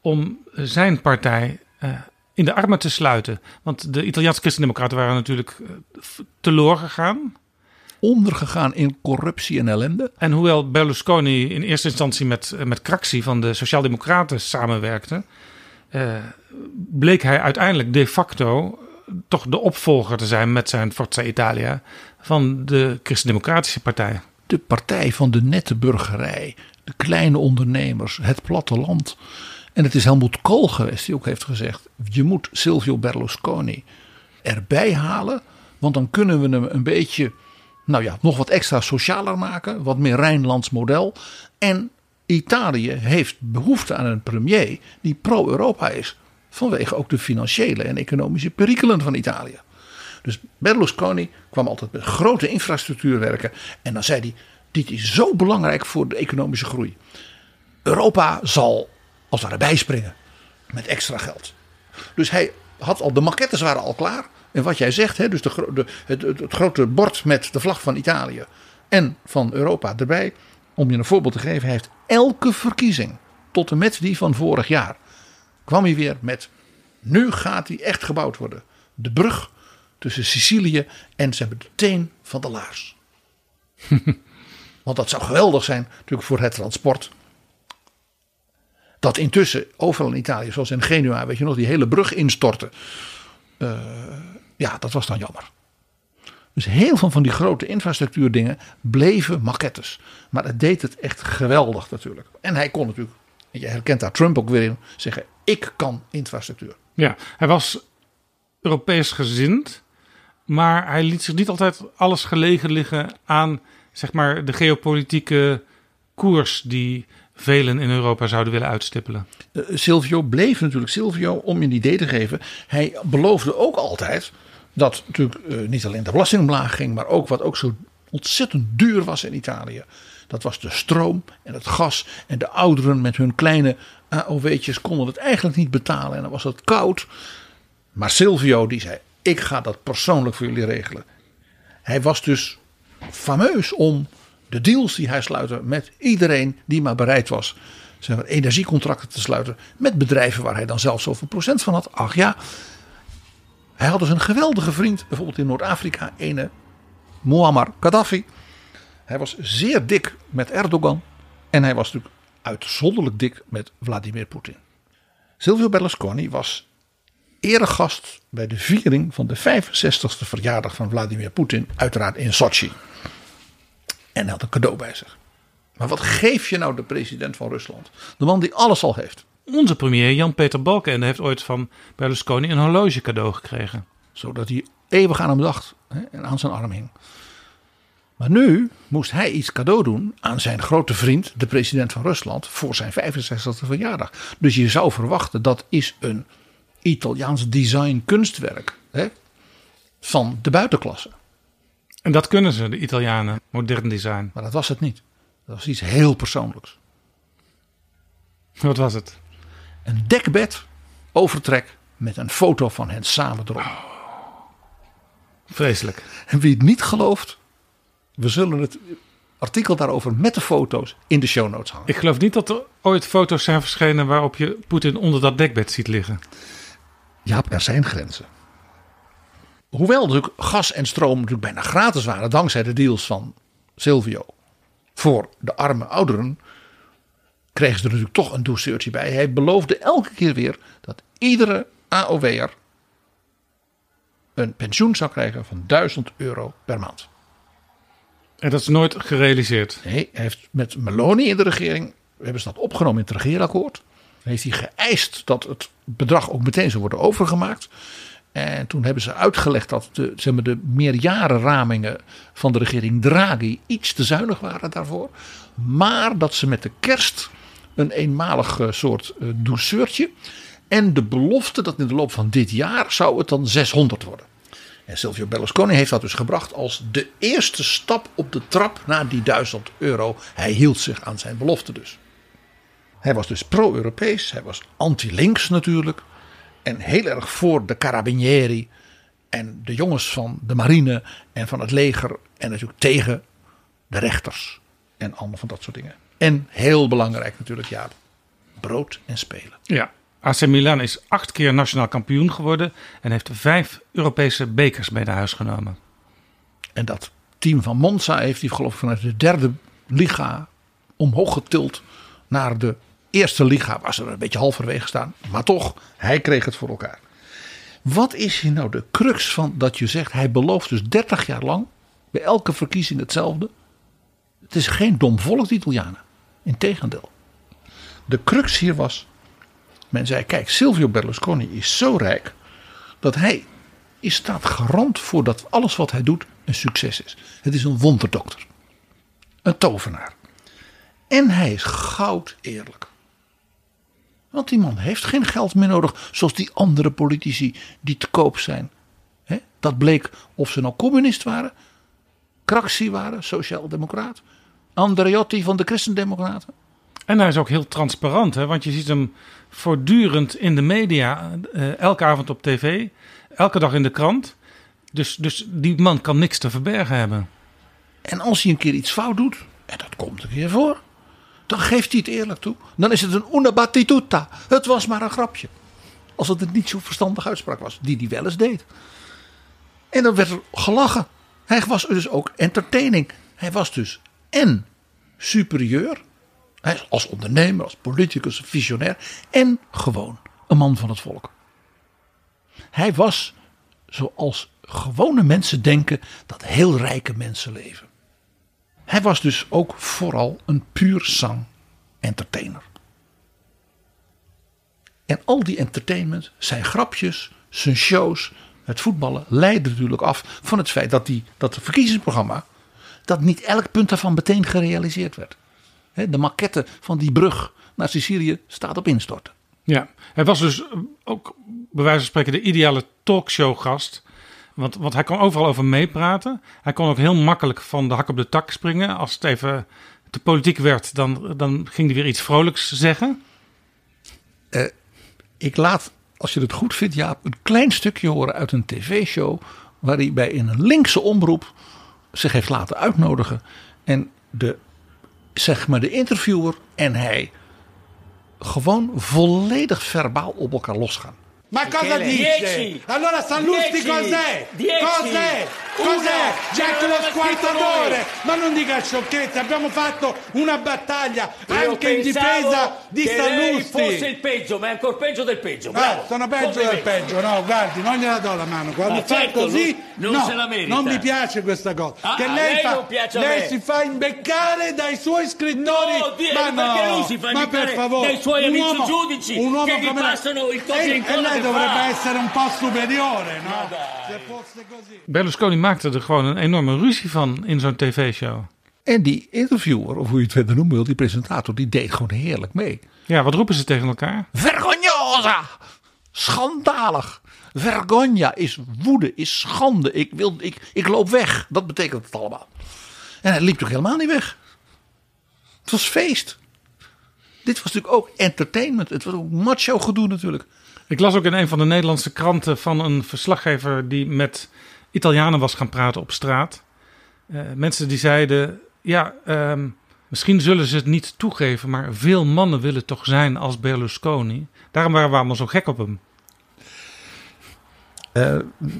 om zijn partij uh, in de armen te sluiten. Want de Italiaanse Christen-Democraten waren natuurlijk uh, teloor gegaan.
Ondergegaan in corruptie en ellende.
En hoewel Berlusconi in eerste instantie met, uh, met Craxi van de Sociaaldemocraten samenwerkte, bleek hij uiteindelijk de facto toch de opvolger te zijn met zijn Forza Italia van de Christen-Democratische Partij.
De partij van de nette burgerij, de kleine ondernemers, het platteland. En het is Helmut Kool geweest die ook heeft gezegd: je moet Silvio Berlusconi erbij halen, want dan kunnen we hem een beetje, nou ja, nog wat extra socialer maken, wat meer Rijnlands model. En Italië heeft behoefte aan een premier die pro-Europa is. Vanwege ook de financiële en economische perikelen van Italië. Dus Berlusconi kwam altijd met grote infrastructuur werken. En dan zei hij: Dit is zo belangrijk voor de economische groei. Europa zal als het ware bijspringen met extra geld. Dus hij had al, de maquettes waren al klaar. En wat jij zegt, hè, dus de, het, het grote bord met de vlag van Italië en van Europa erbij. Om je een voorbeeld te geven, heeft elke verkiezing tot en met die van vorig jaar kwam hij weer met nu gaat hij echt gebouwd worden. De brug tussen Sicilië en ze hebben de teen van de laars. Want dat zou geweldig zijn natuurlijk voor het transport. Dat intussen overal in Italië, zoals in Genua, weet je nog, die hele brug instortte. Uh, ja, dat was dan jammer. Dus heel veel van die grote infrastructuurdingen bleven maquettes. Maar het deed het echt geweldig natuurlijk. En hij kon natuurlijk, je herkent daar Trump ook weer in, zeggen: Ik kan infrastructuur.
Ja, hij was Europees gezind. Maar hij liet zich niet altijd alles gelegen liggen aan zeg maar, de geopolitieke koers die velen in Europa zouden willen uitstippelen.
Uh, Silvio bleef natuurlijk Silvio om je een idee te geven. Hij beloofde ook altijd dat natuurlijk uh, niet alleen de belasting omlaag ging, maar ook wat ook zo ontzettend duur was in Italië. Dat was de stroom en het gas. En de ouderen met hun kleine AOW'tjes konden het eigenlijk niet betalen. En dan was het koud. Maar Silvio die zei: Ik ga dat persoonlijk voor jullie regelen. Hij was dus fameus om de deals die hij sluitte met iedereen die maar bereid was. Maar, energiecontracten te sluiten met bedrijven waar hij dan zelf zoveel procent van had. Ach ja, hij had dus een geweldige vriend, bijvoorbeeld in Noord-Afrika, ene Muammar Gaddafi. Hij was zeer dik met Erdogan en hij was natuurlijk uitzonderlijk dik met Vladimir Poetin. Silvio Berlusconi was eregast bij de viering van de 65ste verjaardag van Vladimir Poetin, uiteraard in Sochi. En hij had een cadeau bij zich. Maar wat geef je nou de president van Rusland? De man die alles al heeft.
Onze premier Jan-Peter Balkenende heeft ooit van Berlusconi een horloge cadeau gekregen.
Zodat hij eeuwig aan hem dacht en aan zijn arm hing. Maar nu moest hij iets cadeau doen aan zijn grote vriend, de president van Rusland, voor zijn 65e verjaardag. Dus je zou verwachten dat is een Italiaans design kunstwerk hè, van de buitenklasse.
En dat kunnen ze, de Italianen, modern design.
Maar dat was het niet. Dat was iets heel persoonlijks.
Wat was het?
Een dekbed, overtrek met een foto van hen samen erop.
Vreselijk.
En wie het niet gelooft, we zullen het artikel daarover met de foto's in de show notes hangen.
Ik geloof niet dat er ooit foto's zijn verschenen waarop je Poetin onder dat dekbed ziet liggen.
Ja, er zijn grenzen. Hoewel natuurlijk gas en stroom natuurlijk bijna gratis waren dankzij de deals van Silvio voor de arme ouderen, kregen ze er natuurlijk toch een douceurtje bij. Hij beloofde elke keer weer dat iedere AOW'er een pensioen zou krijgen van 1000 euro per maand.
En dat is nooit gerealiseerd?
Nee, hij heeft met Meloni in de regering, we hebben ze dat opgenomen in het regeerakkoord. heeft hij geëist dat het bedrag ook meteen zou worden overgemaakt. En toen hebben ze uitgelegd dat de, zeg maar, de meerjarenramingen van de regering Draghi iets te zuinig waren daarvoor. Maar dat ze met de kerst een eenmalig eh, soort uh, douceurtje. En de belofte dat in de loop van dit jaar zou het dan 600 worden. En Silvio Berlusconi heeft dat dus gebracht als de eerste stap op de trap naar die 1000 euro. Hij hield zich aan zijn belofte dus. Hij was dus pro-Europees, hij was anti-links natuurlijk. En heel erg voor de carabinieri en de jongens van de marine en van het leger. En natuurlijk tegen de rechters en allemaal van dat soort dingen. En heel belangrijk natuurlijk, ja, brood en spelen.
Ja, AC Milan is acht keer nationaal kampioen geworden en heeft vijf Europese bekers mee naar huis genomen.
En dat team van Monza heeft hij geloof ik vanuit de derde liga omhoog getild naar de eerste liga. Was er een beetje halverwege staan, maar toch, hij kreeg het voor elkaar. Wat is hier nou de crux van dat je zegt, hij belooft dus 30 jaar lang bij elke verkiezing hetzelfde. Het is geen dom volk, de Italianen. Integendeel. De crux hier was men zei: kijk, Silvio Berlusconi is zo rijk dat hij is staat garant voor dat alles wat hij doet een succes is. Het is een wonderdokter. Een tovenaar. En hij is goud eerlijk. Want die man heeft geen geld meer nodig zoals die andere politici die te koop zijn. dat bleek of ze nou communist waren, Craxi waren, sociaal-democraat, Andreotti van de Christendemocraten.
En hij is ook heel transparant, hè? want je ziet hem voortdurend in de media, uh, elke avond op tv, elke dag in de krant. Dus, dus die man kan niks te verbergen hebben.
En als hij een keer iets fout doet, en dat komt een keer voor, dan geeft hij het eerlijk toe. Dan is het een una battituta. Het was maar een grapje. Als het een niet zo verstandige uitspraak was, die hij wel eens deed. En dan werd er gelachen. Hij was dus ook entertaining. Hij was dus en superieur als ondernemer, als politicus, visionair en gewoon een man van het volk. Hij was zoals gewone mensen denken dat heel rijke mensen leven. Hij was dus ook vooral een puur sang entertainer. En al die entertainment, zijn grapjes, zijn shows, het voetballen leidde natuurlijk af van het feit dat, die, dat het verkiezingsprogramma, dat niet elk punt daarvan meteen gerealiseerd werd. De maquette van die brug naar Sicilië staat op instorten.
Ja, hij was dus ook bij wijze van spreken de ideale talkshowgast. Want, want hij kon overal over meepraten. Hij kon ook heel makkelijk van de hak op de tak springen. Als het even te politiek werd, dan, dan ging hij weer iets vrolijks zeggen.
Eh, ik laat, als je het goed vindt, Jaap, een klein stukje horen uit een tv-show. waar hij bij een linkse omroep zich heeft laten uitnodigen. En de, zeg maar, de interviewer en hij gewoon volledig verbaal op elkaar losgaan.
Ma cosa dice? Allora Sallusti cos'è? Cos'è? Cos'è? Certo lo squartatore! Ma non dica sciocchezze, abbiamo fatto una battaglia anche in difesa di
che
Sallusti.
fosse il peggio, ma è ancora peggio del peggio.
Eh,
Bravo.
sono peggio del
Complimenti.
peggio, no, guardi, non gliela do la mano. Quando
Ma
fa
certo,
così,
non- non
no,
se la merita.
non mi piace questa cosa.
Ah,
che lei,
lei
fa,
non piace a
lei
me.
si fa imbeccare dai suoi scrittori.
No, Dio,
ma
perché
no,
lui si fa
ma
imbeccare
per favore,
dai suoi
un
amici
uomo-
giudici
un uomo
che gli
come lei-
passano il copia
E-
e
E lei
che
dovrebbe
fa.
essere un po' superiore, no? Se fosse così.
Berlusconi maakte er gewoon een enorme ruzie van in zo'n tv-show.
En die interviewer, of hoe je het verder noemen wil, die presentator, die deed gewoon heerlijk mee.
Ja, wat roepen ze tegen elkaar?
Vergognosa! Schandalig! Vergogna is woede, is schande. Ik, wil, ik, ik loop weg. Dat betekent het allemaal. En hij liep toch helemaal niet weg. Het was feest. Dit was natuurlijk ook entertainment. Het was ook macho gedoe natuurlijk.
Ik las ook in een van de Nederlandse kranten van een verslaggever die met Italianen was gaan praten op straat. Eh, mensen die zeiden: Ja, ehm, misschien zullen ze het niet toegeven, maar veel mannen willen toch zijn als Berlusconi. Daarom waren we allemaal zo gek op hem.
Eh,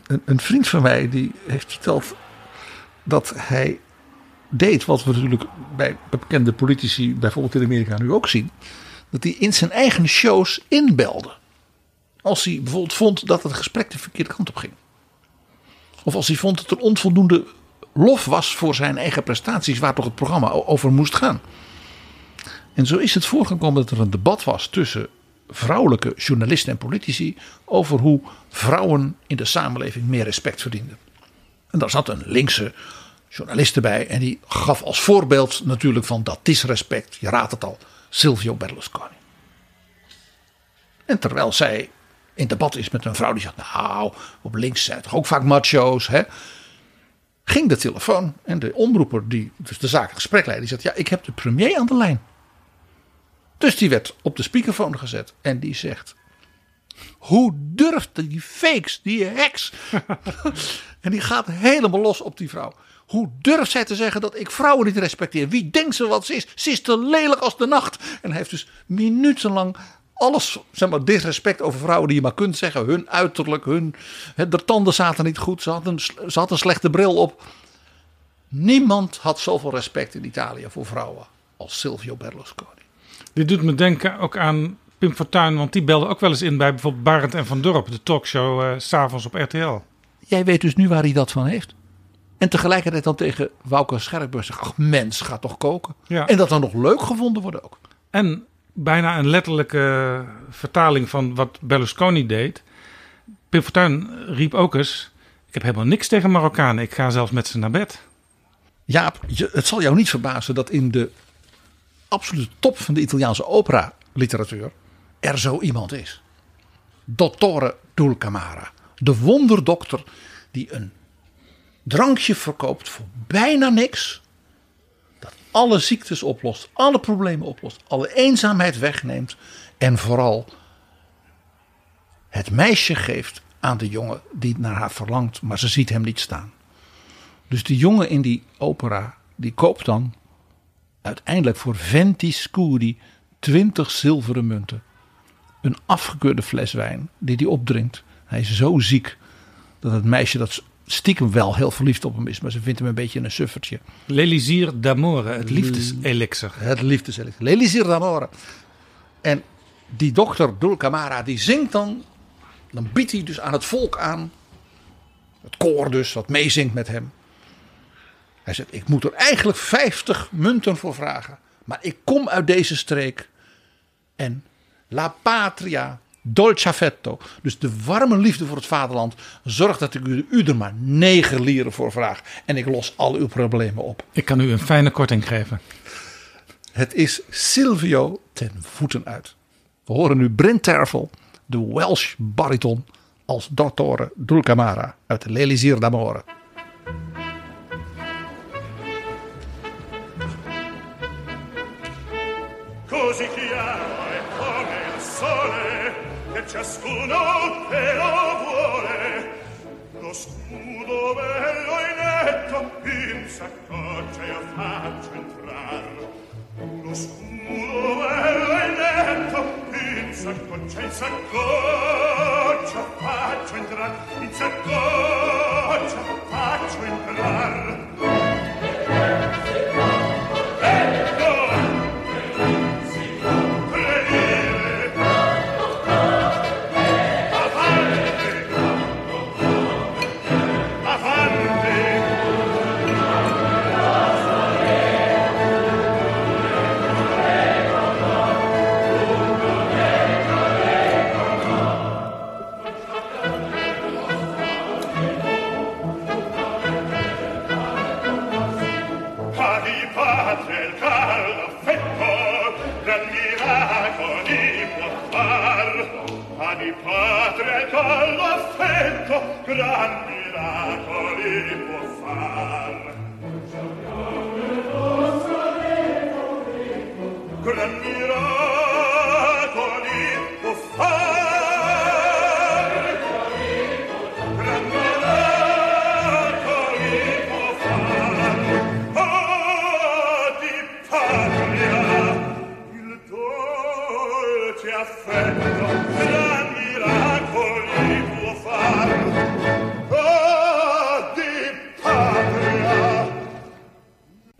een, een vriend van mij die heeft verteld dat hij deed wat we natuurlijk bij bekende politici, bijvoorbeeld in Amerika, nu ook zien. Dat hij in zijn eigen shows inbelde. Als hij bijvoorbeeld vond dat het gesprek de verkeerde kant op ging. Of als hij vond dat er onvoldoende lof was voor zijn eigen prestaties, waar toch het programma over moest gaan. En zo is het voorgekomen dat er een debat was tussen vrouwelijke journalisten en politici over hoe vrouwen in de samenleving meer respect verdienden. En daar zat een linkse journalist erbij en die gaf als voorbeeld natuurlijk van dat disrespect, je raadt het al, Silvio Berlusconi. En terwijl zij in debat is met een vrouw die zegt, nou, op links zijn toch ook vaak macho's, hè? ging de telefoon en de omroeper die dus de zaak in gesprek leidde, die zegt, ja, ik heb de premier aan de lijn. Dus die werd op de speakerphone gezet en die zegt: Hoe durft die fakes, die heks? en die gaat helemaal los op die vrouw. Hoe durft zij te zeggen dat ik vrouwen niet respecteer? Wie denkt ze wat ze is? Ze is te lelijk als de nacht. En hij heeft dus minutenlang alles, zeg maar, disrespect over vrouwen die je maar kunt zeggen. Hun uiterlijk, hun, hè, de tanden zaten niet goed. Ze had, een, ze had een slechte bril op. Niemand had zoveel respect in Italië voor vrouwen als Silvio Berlusconi.
Dit doet me denken ook aan Pim Fortuyn, want die belde ook wel eens in bij bijvoorbeeld Barend en Van Dorp, de talkshow eh, s s'avonds op RTL.
Jij weet dus nu waar hij dat van heeft. En tegelijkertijd dan tegen Wouter Scherpburg zegt: Ach, mens, ga toch koken.
Ja.
En dat dan nog leuk gevonden wordt ook.
En bijna een letterlijke vertaling van wat Berlusconi deed. Pim riep ook eens: Ik heb helemaal niks tegen Marokkanen, ik ga zelfs met ze naar bed.
Jaap, het zal jou niet verbazen dat in de absolute top van de Italiaanse opera-literatuur er zo iemand is. Dottore Dulcamara. De wonderdokter die een drankje verkoopt voor bijna niks. Alle ziektes oplost, alle problemen oplost, alle eenzaamheid wegneemt. En vooral het meisje geeft aan de jongen die naar haar verlangt, maar ze ziet hem niet staan. Dus die jongen in die opera, die koopt dan uiteindelijk voor 20 scudi 20 zilveren munten. Een afgekeurde fles wijn die hij opdrinkt. Hij is zo ziek dat het meisje dat stiekem wel heel verliefd op hem is, maar ze vindt hem een beetje een suffertje.
L'Elisir d'amore, het liefdeselixer.
Het liefdeselixer. L'Elisir d'amore. En die dokter Dulcamara die zingt dan, dan biedt hij dus aan het volk aan, het koor dus, wat meezingt met hem. Hij zegt, ik moet er eigenlijk 50 munten voor vragen. Maar ik kom uit deze streek. En la patria dolce affetto. Dus de warme liefde voor het vaderland. Zorgt dat ik u, u er maar 9 lieren voor vraag. En ik los al uw problemen op.
Ik kan u een fijne korting geven.
Het is Silvio ten voeten uit. We horen nu Brent Tervel, de Welsh bariton, als dottore Dulcamara uit l'Elisir d'Amore.
Così chiaro ciascuno che lo vuole lo scudo bello e netto in saccoccia e a faccia entrar. Lo scudo bello e netto in saccoccia in saccoccia faccio entrar. In saccoccia faccio entrar. gran miracoli può far. Gran miracoli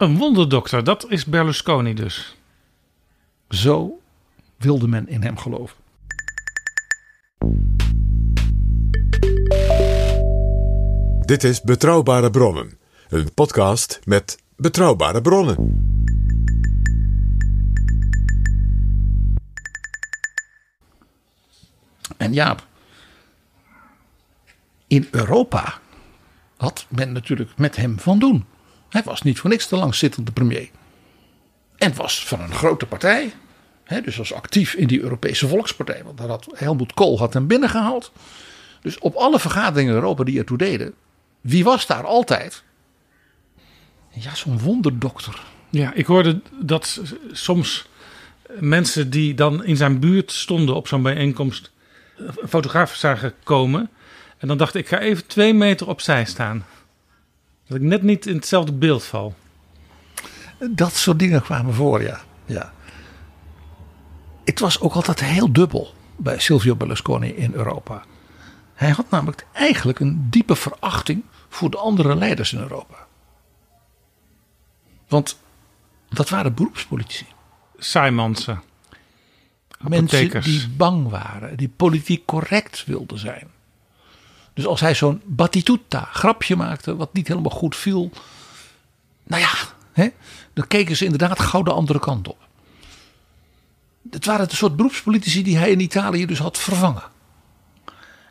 Een wonderdokter, dat is Berlusconi dus.
Zo wilde men in hem geloven.
Dit is Betrouwbare Bronnen, een podcast met betrouwbare bronnen.
En Jaap, in Europa had men natuurlijk met hem van doen. Hij was niet voor niks de langzittende premier. En was van een grote partij. Dus was actief in die Europese Volkspartij. Want had Helmut Kool had hem binnengehaald. Dus op alle vergaderingen in Europa die ertoe deden. Wie was daar altijd? Ja, zo'n wonderdokter.
Ja, ik hoorde dat soms mensen die dan in zijn buurt stonden op zo'n bijeenkomst een fotograaf zagen komen. En dan dacht ik, ik ga even twee meter opzij staan. Dat ik net niet in hetzelfde beeld val.
Dat soort dingen kwamen voor, ja. ja. Het was ook altijd heel dubbel bij Silvio Berlusconi in Europa. Hij had namelijk eigenlijk een diepe verachting voor de andere leiders in Europa. Want dat waren beroepspolitici.
Saimansen.
Mensen die bang waren, die politiek correct wilden zijn. Dus als hij zo'n Battistuta grapje maakte, wat niet helemaal goed viel. Nou ja, hè, dan keken ze inderdaad gauw de andere kant op. Het waren de soort beroepspolitici die hij in Italië dus had vervangen.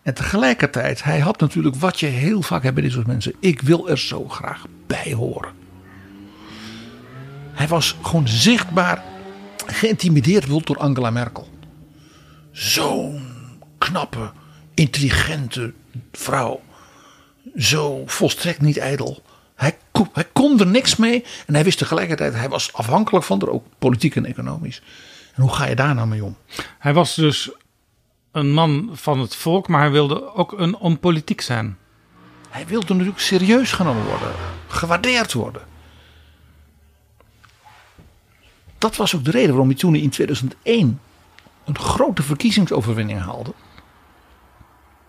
En tegelijkertijd, hij had natuurlijk wat je heel vaak hebt bij dit soort mensen. Ik wil er zo graag bij horen. Hij was gewoon zichtbaar geïntimideerd door Angela Merkel. Zo'n knappe, intelligente vrouw. Zo volstrekt niet ijdel. Hij, ko- hij kon er niks mee. En hij wist tegelijkertijd, hij was afhankelijk van haar, ook politiek en economisch. En hoe ga je daar nou mee om?
Hij was dus een man van het volk, maar hij wilde ook een onpolitiek zijn.
Hij wilde natuurlijk serieus genomen worden. Gewaardeerd worden. Dat was ook de reden waarom hij toen in 2001 een grote verkiezingsoverwinning haalde.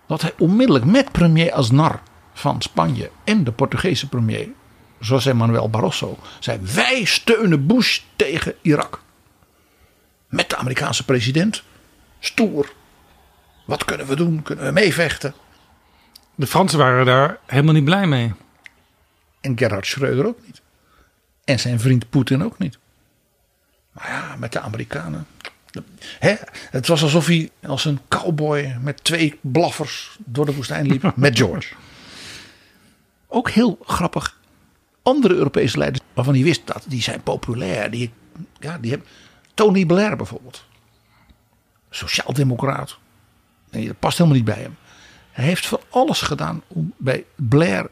Dat hij onmiddellijk met premier Aznar van Spanje en de Portugese premier José Manuel Barroso zei: Wij steunen Bush tegen Irak. Met de Amerikaanse president. Stoer. Wat kunnen we doen? Kunnen we meevechten?
De Fransen waren daar helemaal niet blij mee.
En Gerhard Schreuder ook niet. En zijn vriend Poetin ook niet. Maar ja, met de Amerikanen. Hè, het was alsof hij als een cowboy met twee blaffers door de woestijn liep met George. Ook heel grappig. Andere Europese leiders waarvan hij wist dat die zijn populair. Die ja, die hebben, Tony Blair bijvoorbeeld. Sociaaldemocraat. Nee, dat past helemaal niet bij hem. Hij heeft van alles gedaan om bij Blair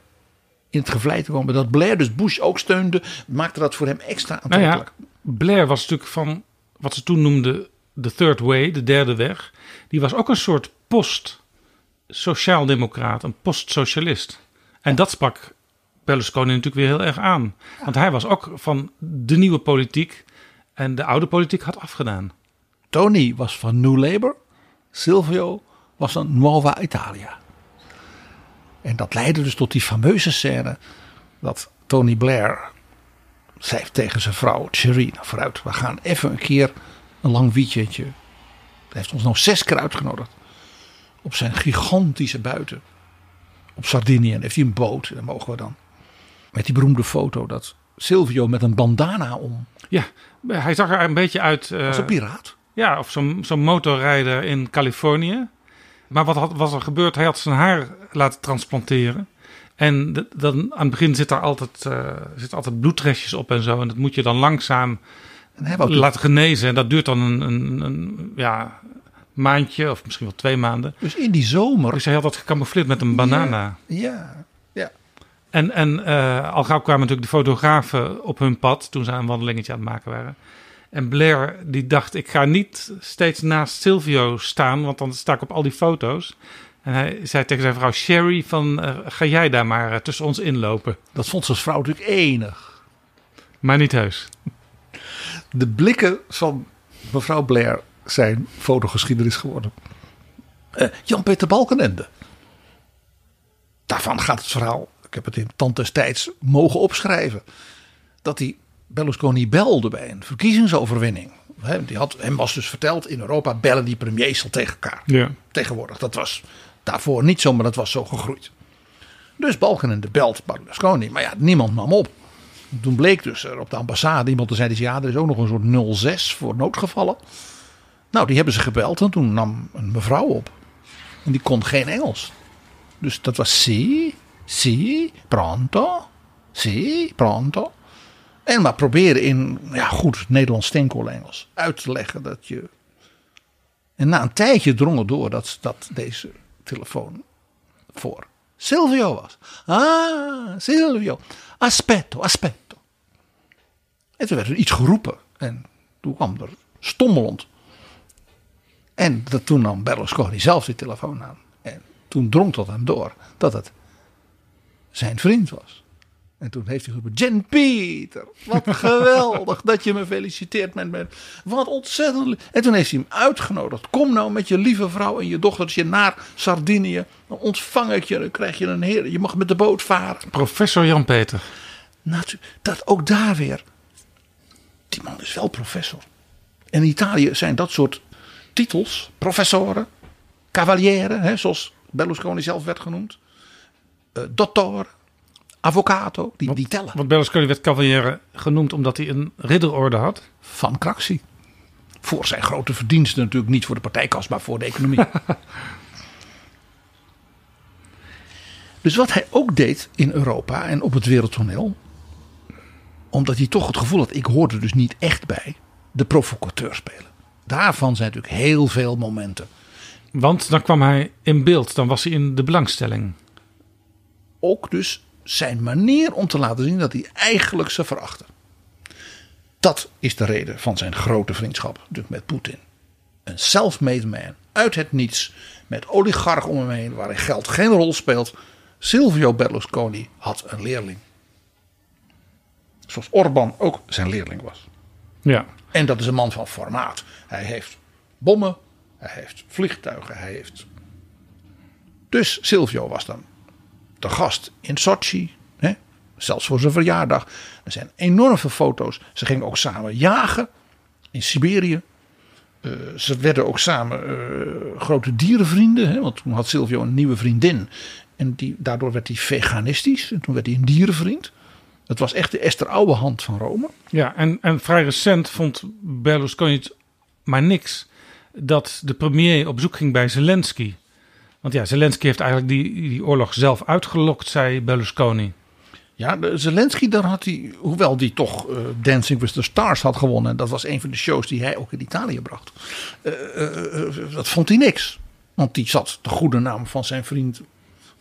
in het gevlei te komen. Dat Blair dus Bush ook steunde, maakte dat voor hem extra
Nou
aantrekkelijk.
ja, Blair was natuurlijk van wat ze toen noemden de third way, de derde weg. Die was ook een soort post-sociaaldemocraat, een post-socialist. En dat sprak Berlusconi natuurlijk weer heel erg aan. Want hij was ook van de nieuwe politiek en de oude politiek had afgedaan.
Tony was van New Labour. Silvio was van Nuova Italia. En dat leidde dus tot die fameuze scène dat Tony Blair zei tegen zijn vrouw Cherie, nou vooruit, we gaan even een keer een lang weekendje. Hij heeft ons nou zes keer uitgenodigd op zijn gigantische buiten op Sardinië. En heeft hij een boot, en dan mogen we dan. Met die beroemde foto dat Silvio met een bandana om.
Ja, hij zag er een beetje uit. eh,
Als een piraat.
Ja, of zo'n zo'n motorrijder in Californië. Maar wat had, was er gebeurd? Hij had zijn haar laten transplanteren. En de- dan, aan het begin zit daar altijd, eh zit altijd bloedrestjes op en zo. En dat moet je dan langzaam laten genezen. En dat duurt dan een, een, een ja, maandje of misschien wel twee maanden.
Dus in die zomer.
Dus hij had dat gecamoufleerd met een banana.
Ja, ja.
En, en eh, al gauw kwamen natuurlijk de fotografen op hun pad toen ze een wandelingetje aan het maken waren. En Blair die dacht, ik ga niet steeds naast Silvio staan, want dan sta ik op al die foto's. En hij zei tegen zijn vrouw Sherry van, eh, ga jij daar maar eh, tussen ons inlopen.
Dat vond zijn vrouw natuurlijk enig.
Maar niet heus.
De blikken van mevrouw Blair zijn fotogeschiedenis geworden. Eh, Jan-Peter Balkenende. Daarvan gaat het verhaal, ik heb het in tand destijds mogen opschrijven. Dat hij Berlusconi belde bij een verkiezingsoverwinning. Hè, Die had, hem was dus verteld, in Europa bellen die premiers al tegen elkaar.
Ja.
Tegenwoordig, dat was daarvoor niet zo, maar dat was zo gegroeid. Dus Balkenende belt Berlusconi, maar ja, niemand nam op. Toen bleek dus er op de ambassade iemand te zei, ja, er is ook nog een soort 06 voor noodgevallen. Nou, die hebben ze gebeld en toen nam een mevrouw op. En die kon geen Engels. Dus dat was si, si, pronto, si, pronto. En maar proberen in ja, goed Nederlands steenkool Engels uit te leggen dat je. En na een tijdje drong het door dat, dat deze telefoon voor Silvio was. Ah, Silvio. Aspetto, aspetto. En toen werd er iets geroepen. En toen kwam er stommelend. En dat, toen nam Berlusconi zelf die telefoon aan. En toen drong tot hem door dat het zijn vriend was. En toen heeft hij geroepen, Jen Pieter, wat geweldig dat je me feliciteert met me. Wat ontzettend. En toen heeft hij hem uitgenodigd. Kom nou met je lieve vrouw en je dochtertje naar Sardinië. Dan ontvang ik je, dan krijg je een heer. Je mag met de boot varen.
Professor Jan-Peter.
Natu- dat ook daar weer. Die man is wel professor. In Italië zijn dat soort titels, professoren, cavaliere, hè, zoals Berlusconi zelf werd genoemd, dottore, avvocato, die, die tellen.
Want Berlusconi werd cavaliere genoemd omdat hij een ridderorde had.
Van Craxi. Voor zijn grote verdiensten natuurlijk niet voor de partijkas, maar voor de economie. dus wat hij ook deed in Europa en op het wereldtoneel, omdat hij toch het gevoel had, ik hoorde dus niet echt bij, de provocateur spelen. Daarvan zijn natuurlijk heel veel momenten.
Want dan kwam hij in beeld, dan was hij in de belangstelling.
Ook dus zijn manier om te laten zien dat hij eigenlijk ze verachtte. Dat is de reden van zijn grote vriendschap met Poetin. Een self-made man uit het niets met oligarch om hem heen waarin geld geen rol speelt. Silvio Berlusconi had een leerling. Zoals Orbán ook zijn leerling was.
Ja.
En dat is een man van formaat. Hij heeft bommen, hij heeft vliegtuigen, hij heeft. Dus Silvio was dan de gast in Sochi. Hè? Zelfs voor zijn verjaardag. Er zijn enorm veel foto's. Ze gingen ook samen jagen in Siberië. Eh, ze werden ook samen eh, grote dierenvrienden. Hè? Want toen had Silvio een nieuwe vriendin. En die, daardoor werd hij veganistisch. En toen werd hij een dierenvriend. Het was echt de Esther Ouwehand van Rome.
Ja, en, en vrij recent vond Berlusconi het maar niks dat de premier op zoek ging bij Zelensky. Want ja, Zelensky heeft eigenlijk die, die oorlog zelf uitgelokt, zei Berlusconi.
Ja, Zelensky, daar had hij, hoewel die toch eh, Dancing with the Stars had gewonnen. En dat was een van de shows die hij ook in Italië bracht. eh, eh, dat vond hij niks. Want die zat de goede naam van zijn vriend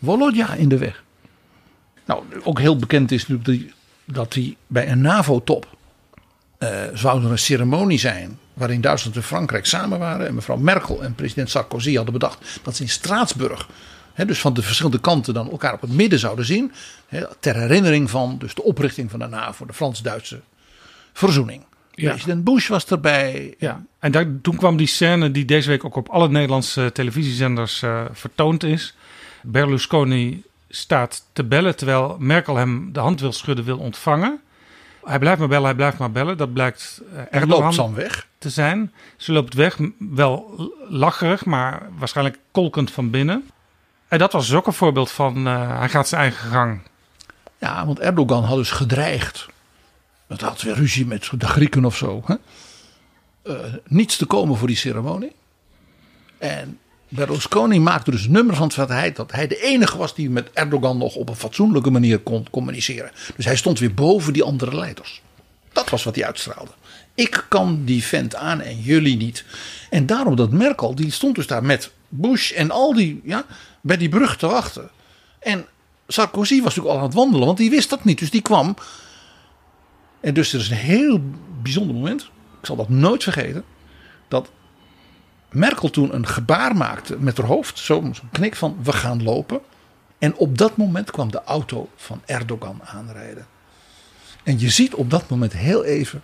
Volodya in de weg. Nou, ook heel bekend is natuurlijk dat hij bij een NAVO-top zou er een ceremonie zijn waarin Duitsland en Frankrijk samen waren. En mevrouw Merkel en president Sarkozy hadden bedacht dat ze in Straatsburg, hè, dus van de verschillende kanten, dan elkaar op het midden zouden zien. Hè, ter herinnering van dus de oprichting van de NAVO, de Frans-Duitse verzoening.
Ja.
President Bush was erbij.
Ja, en daar, toen kwam die scène die deze week ook op alle Nederlandse televisiezenders eh, vertoond is. Berlusconi staat te bellen terwijl Merkel hem de hand wil schudden, wil ontvangen. Hij blijft maar bellen, hij blijft maar bellen. Dat blijkt eh, Erdogan
loopt dan weg.
te zijn. Ze loopt weg, wel lacherig, maar waarschijnlijk kolkend van binnen. En dat was dus ook een voorbeeld van eh, hij gaat zijn eigen gang.
Ja, want Erdogan had dus gedreigd. Dat had weer ruzie met de Grieken of zo. Hè? Eh, niets te komen voor die ceremonie. En Berlusconi maakte dus nummer van het feit dat hij, dat hij de enige was die met Erdogan nog op een fatsoenlijke manier kon communiceren. Dus hij stond weer boven die andere leiders. Dat was wat hij uitstraalde. Ik kan die vent aan en jullie niet. En daarom dat Merkel, die stond dus daar met Bush en al die, ja, bij die brug te wachten. En Sarkozy was natuurlijk al aan het wandelen, want die wist dat niet. Dus die kwam. En dus er is een heel bijzonder moment. Ik zal dat nooit vergeten. Dat Merkel toen een gebaar maakte met haar hoofd. Zo'n zo knik van we gaan lopen. En op dat moment kwam de auto van Erdogan aanrijden. En je ziet op dat moment heel even.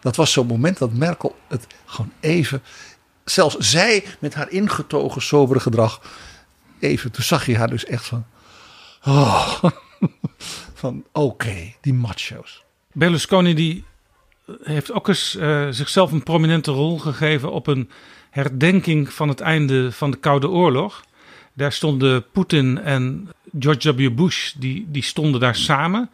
Dat was zo'n moment dat Merkel het gewoon even. Zelfs zij met haar ingetogen sobere gedrag. Even, toen zag je haar dus echt van. Oh, van oké, die macho's.
Berlusconi die heeft ook eens eh, zichzelf een prominente rol gegeven op een herdenking van het einde van de Koude Oorlog. Daar stonden Poetin en George W. Bush, die, die stonden daar samen.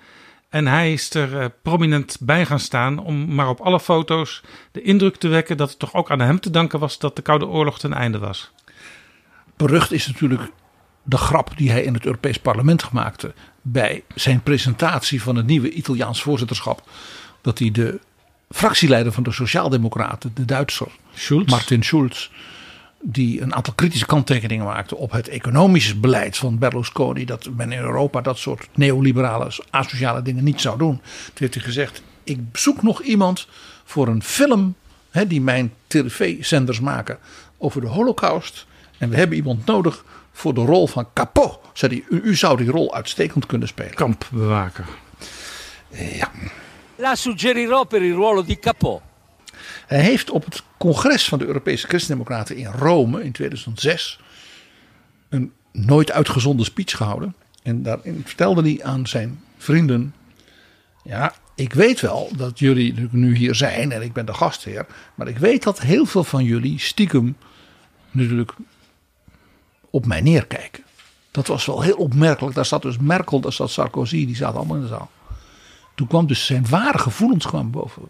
En hij is er eh, prominent bij gaan staan om maar op alle foto's de indruk te wekken dat het toch ook aan hem te danken was dat de Koude Oorlog ten einde was.
Berucht is natuurlijk de grap die hij in het Europees Parlement maakte bij zijn presentatie van het nieuwe Italiaans voorzitterschap. Dat hij de fractieleider van de Sociaaldemocraten, de Duitser
Schulz.
Martin Schulz, die een aantal kritische kanttekeningen maakte op het economisch beleid van Berlusconi. Dat men in Europa dat soort neoliberale, asociale dingen niet zou doen. Toen heeft hij gezegd: Ik zoek nog iemand voor een film hè, die mijn tv-zenders maken over de Holocaust. En we hebben iemand nodig voor de rol van Capot. Zei hij, u, u zou die rol uitstekend kunnen spelen.
Kampbewaker.
Ja.
La suggerirò per il ruolo di Capò.
Hij heeft op het congres van de Europese Christendemocraten in Rome in 2006 een nooit uitgezonden speech gehouden. En daarin vertelde hij aan zijn vrienden: Ja, ik weet wel dat jullie nu hier zijn en ik ben de gastheer. Maar ik weet dat heel veel van jullie stiekem natuurlijk op mij neerkijken. Dat was wel heel opmerkelijk. Daar zat dus Merkel, daar zat Sarkozy, die zaten allemaal in de zaal. Toen kwam dus zijn ware gevoelens kwam boven.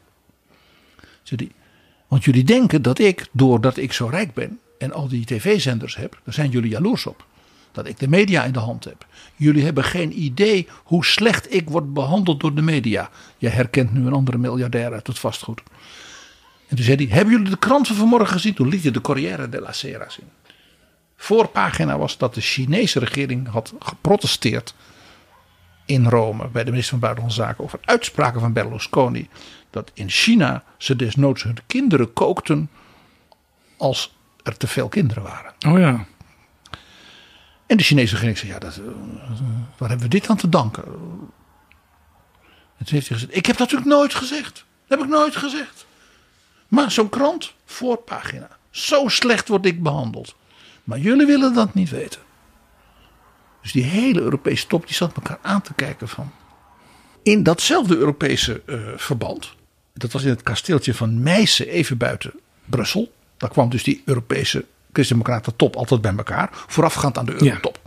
Want jullie denken dat ik, doordat ik zo rijk ben en al die tv-zenders heb, daar zijn jullie jaloers op. Dat ik de media in de hand heb. Jullie hebben geen idee hoe slecht ik word behandeld door de media. Je herkent nu een andere miljardair uit het vastgoed. En toen zei hij, hebben jullie de krant van vanmorgen gezien? Toen liet hij de Corriere della Sera zien. Voorpagina was dat de Chinese regering had geprotesteerd in Rome bij de minister van Buitenlandse Zaken over uitspraken van Berlusconi. Dat in China ze desnoods hun kinderen kookten als er te veel kinderen waren.
Oh ja.
En de Chinese regering zei, ja, dat, eh, waar hebben we dit aan te danken? En toen heeft hij gezegd, ik heb dat natuurlijk nooit gezegd. Dat heb ik nooit gezegd. Maar zo'n krant, voorpagina. Zo slecht word ik behandeld. Maar jullie willen dat niet weten. Dus die hele Europese top die zat elkaar aan te kijken van. In datzelfde Europese eh, verband. Dat was in het kasteeltje van Meissen even buiten Brussel. Daar kwam dus die Europese Christendemocraten top altijd bij elkaar. Voorafgaand aan de Eurotop.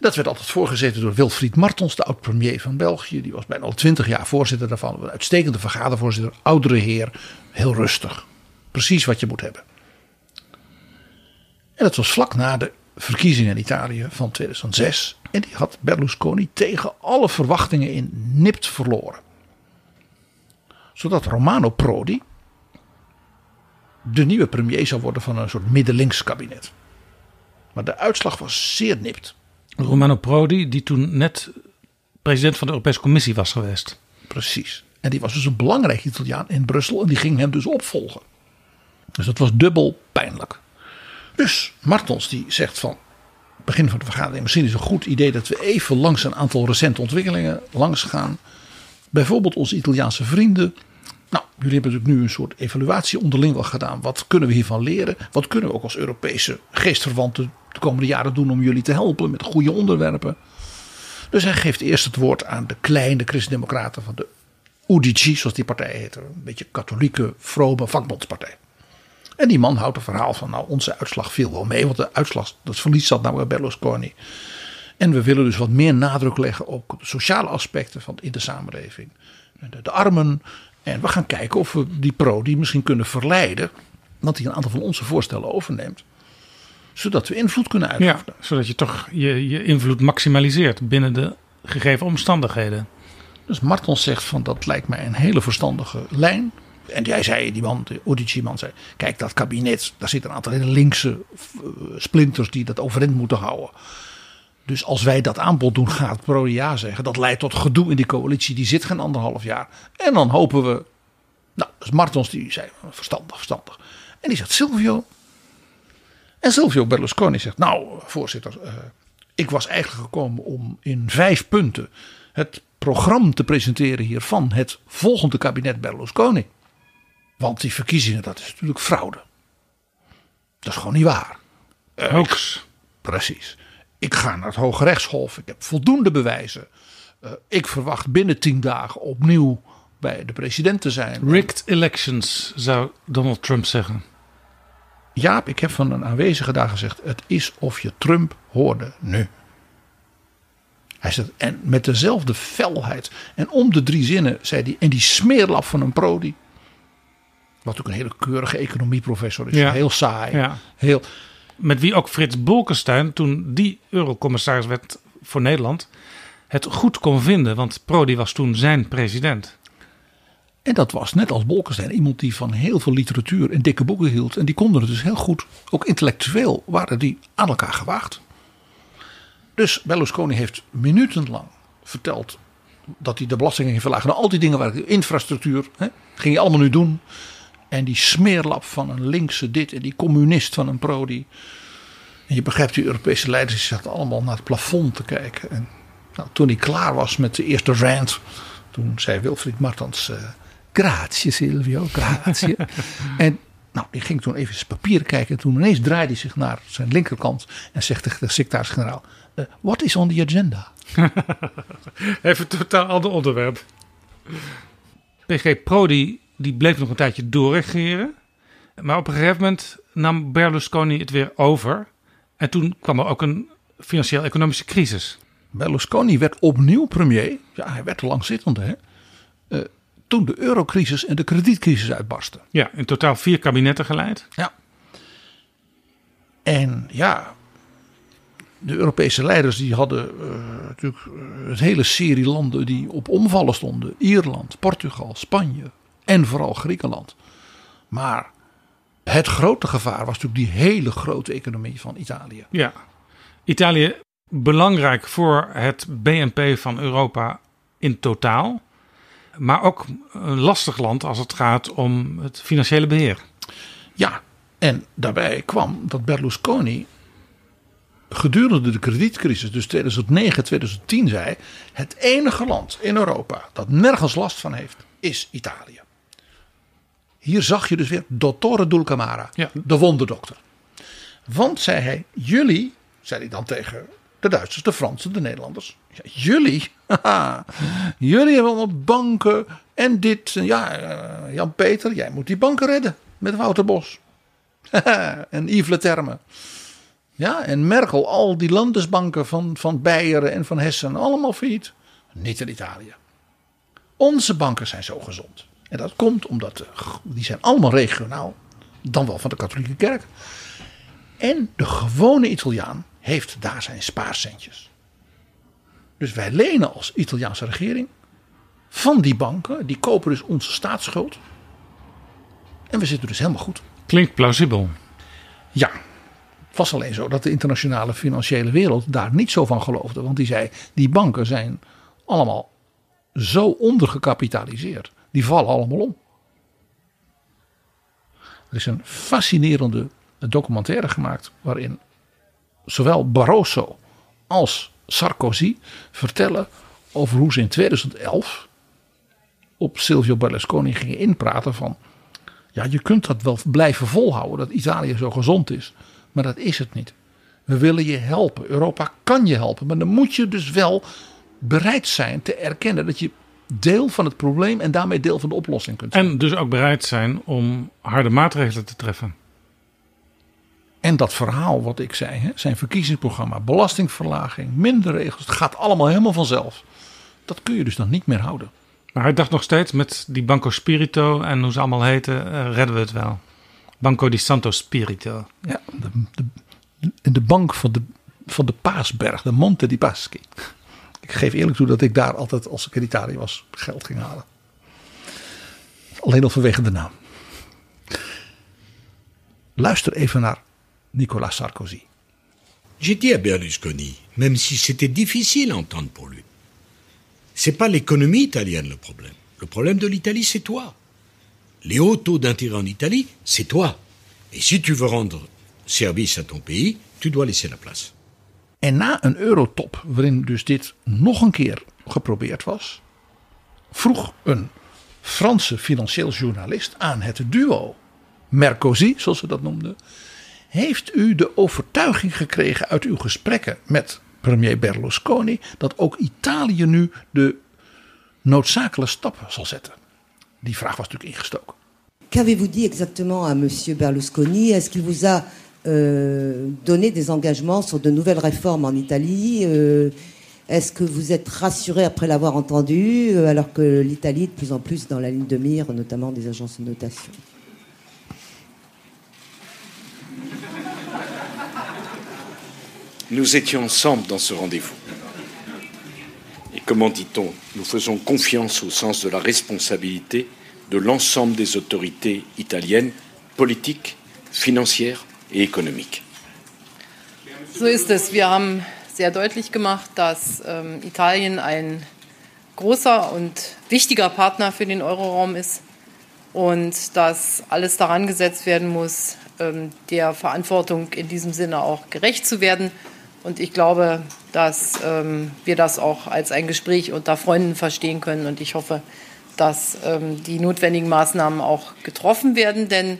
Dat werd altijd voorgezeten door Wilfried Martens, de oud-premier van België. Die was bijna al twintig jaar voorzitter daarvan. Een uitstekende vergadervoorzitter, oudere heer. Heel rustig. Precies wat je moet hebben. En dat was vlak na de verkiezingen in Italië van 2006. En die had Berlusconi tegen alle verwachtingen in nipt verloren. Zodat Romano Prodi de nieuwe premier zou worden van een soort middenlinks kabinet. Maar de uitslag was zeer nipt.
Romano Prodi, die toen net president van de Europese Commissie was geweest.
Precies. En die was dus een belangrijk Italiaan in Brussel en die ging hem dus opvolgen. Dus dat was dubbel pijnlijk. Dus Martens die zegt van begin van de vergadering misschien is het een goed idee dat we even langs een aantal recente ontwikkelingen langs gaan. Bijvoorbeeld onze Italiaanse vrienden. Nou, jullie hebben natuurlijk nu een soort evaluatie onderling wel gedaan. Wat kunnen we hiervan leren? Wat kunnen we ook als Europese geestverwanten de komende jaren doen om jullie te helpen met goede onderwerpen? Dus hij geeft eerst het woord aan de kleine christendemocraten van de UDC, zoals die partij heet. Een beetje katholieke, vrome vakbondspartij. En die man houdt een verhaal van, nou, onze uitslag viel wel mee, want de uitslag, dat verlies zat nou bij Berlusconi. En we willen dus wat meer nadruk leggen op de sociale aspecten van in de samenleving. De, de armen. En we gaan kijken of we die pro die misschien kunnen verleiden, dat hij een aantal van onze voorstellen overneemt. Zodat we invloed kunnen uitoefenen.
Ja, zodat je toch je, je invloed maximaliseert binnen de gegeven omstandigheden.
Dus Martens zegt van dat lijkt mij een hele verstandige lijn. En jij zei, die man, de Udici-man zei, kijk dat kabinet, daar zitten een aantal hele linkse eh, splinters die dat overeind moeten houden. Dus als wij dat aanbod doen, gaat Pro ja zeggen. Dat leidt tot gedoe in die coalitie, die zit geen anderhalf jaar. En dan hopen we, nou, Martens die zei, verstandig, verstandig. En die zegt, Silvio. En Silvio Berlusconi zegt, nou voorzitter, uh, ik was eigenlijk gekomen om in vijf punten het programma te presenteren hier van het volgende kabinet Berlusconi. Want die verkiezingen, dat is natuurlijk fraude. Dat is gewoon niet waar.
Hoax.
Precies. Ik ga naar het Hoge Rechtshof. Ik heb voldoende bewijzen. Uh, ik verwacht binnen tien dagen opnieuw bij de president te zijn.
Rigged elections, zou Donald Trump zeggen.
Jaap, ik heb van een aanwezige daar gezegd: het is of je Trump hoorde nu. Hij zegt, en met dezelfde felheid. En om de drie zinnen zei hij, en die smeerlap van een Prodi. Wat ook een hele keurige economieprofessor is. Ja. Heel saai.
Ja.
Heel...
Met wie ook Frits Bolkestein, toen die eurocommissaris werd voor Nederland, het goed kon vinden. Want Prodi was toen zijn president.
En dat was net als Bolkestein iemand die van heel veel literatuur en dikke boeken hield. En die konden het dus heel goed, ook intellectueel, waren die aan elkaar gewaagd. Dus Berlusconi heeft minutenlang verteld dat hij de belastingen ging verlagen. Nou, al die dingen waar infrastructuur, hè, ging hij allemaal nu doen. En die smeerlap van een linkse dit en die communist van een Prodi. En je begrijpt, die Europese leiders die zaten allemaal naar het plafond te kijken. En nou, toen hij klaar was met de eerste rant, toen zei Wilfried Martens, uh, grazie Silvio, grazie. en nou, die ging toen even zijn papieren kijken. En toen ineens draaide hij zich naar zijn linkerkant en zegt tegen de secretaris-generaal, uh, what is on the agenda?
even een totaal ander onderwerp. PG Prodi die bleef nog een tijdje doorregeren. Maar op een gegeven moment nam Berlusconi het weer over. En toen kwam er ook een financieel-economische crisis.
Berlusconi werd opnieuw premier. Ja, hij werd langzittende. Hè? Uh, toen de eurocrisis en de kredietcrisis uitbarsten.
Ja, in totaal vier kabinetten geleid.
Ja. En ja, de Europese leiders die hadden uh, natuurlijk een hele serie landen die op omvallen stonden. Ierland, Portugal, Spanje, en vooral Griekenland. Maar het grote gevaar was natuurlijk die hele grote economie van Italië.
Ja, Italië belangrijk voor het BNP van Europa in totaal. Maar ook een lastig land als het gaat om het financiële beheer.
Ja, en daarbij kwam dat Berlusconi gedurende de kredietcrisis, dus 2009, 2010, zei: Het enige land in Europa dat nergens last van heeft, is Italië. Hier zag je dus weer Dottore Dulcamara,
ja.
de wonderdokter. Want, zei hij, jullie, zei hij dan tegen de Duitsers, de Fransen, de Nederlanders. Ja, jullie, haha, jullie hebben allemaal banken en dit. Ja, uh, Jan-Peter, jij moet die banken redden met Wouter Bos. en Yves Le Terme. Ja, en Merkel, al die landesbanken van, van Beieren en van Hessen, allemaal failliet. Niet in Italië. Onze banken zijn zo gezond. En dat komt omdat die zijn allemaal regionaal, dan wel van de katholieke kerk. En de gewone Italiaan heeft daar zijn spaarcentjes. Dus wij lenen als Italiaanse regering van die banken. Die kopen dus onze staatsschuld. En we zitten dus helemaal goed.
Klinkt plausibel.
Ja, het was alleen zo dat de internationale financiële wereld daar niet zo van geloofde. Want die zei, die banken zijn allemaal zo ondergekapitaliseerd. Die vallen allemaal om. Er is een fascinerende documentaire gemaakt waarin zowel Barroso als Sarkozy vertellen over hoe ze in 2011 op Silvio Berlusconi gingen inpraten van ja, je kunt dat wel blijven volhouden dat Italië zo gezond is, maar dat is het niet. We willen je helpen. Europa kan je helpen, maar dan moet je dus wel bereid zijn te erkennen dat je deel van het probleem en daarmee deel van de oplossing kunt zijn.
En dus ook bereid zijn om harde maatregelen te treffen.
En dat verhaal wat ik zei, hè, zijn verkiezingsprogramma, belastingverlaging, minder regels, het gaat allemaal helemaal vanzelf. Dat kun je dus dan niet meer houden.
Maar hij dacht nog steeds met die Banco Spirito en hoe ze allemaal heten, eh, redden we het wel. Banco di Santo Spirito.
Ja, de, de, de bank van de, van de Paasberg, de Monte di Paschi. Ik geef eerlijk toe dat ik daar altijd, als was, geld ging halen. Alleen al vanwege de naam. Luister even naar Sarkozy.
J'ai à Berlusconi, même si c'était difficile à entendre pour lui, c'est pas l'économie italienne le problème. Le problème de l'Italie, c'est toi. Les hauts taux d'intérêt en Italie, c'est toi. Et si tu veux rendre service à ton pays, tu dois laisser la place.
En na een eurotop, waarin dus dit nog een keer geprobeerd was, vroeg een Franse financieel journalist aan het duo Mercosi, zoals ze dat noemden. Heeft u de overtuiging gekregen uit uw gesprekken met premier Berlusconi dat ook Italië nu de noodzakelijke stappen zal zetten? Die vraag was natuurlijk ingestoken.
Qu'avez-vous dit exactement à monsieur Berlusconi Est-ce qu'il vous a euh, donné des engagements sur de nouvelles réformes en Italie euh, Est-ce que vous êtes rassuré après l'avoir entendu, euh, alors que l'Italie est de plus en plus dans la ligne de mire, notamment des agences de notation?
Nous étions ensemble dans ce rendez-vous. Et comment dit-on Nous faisons confiance au sens de la responsabilité de l'ensemble des autorités italiennes, politiques, financières et économiques.
So ist es. Wir haben sehr deutlich gemacht, dass ähm, Italien ein großer und wichtiger Partner für den Euroraum ist und dass alles daran gesetzt werden muss, ähm, der Verantwortung in diesem Sinne auch gerecht zu werden. Und ich glaube, dass ähm, wir das auch als ein Gespräch unter Freunden verstehen können. Und ich hoffe, dass ähm, die notwendigen Maßnahmen auch getroffen werden. Denn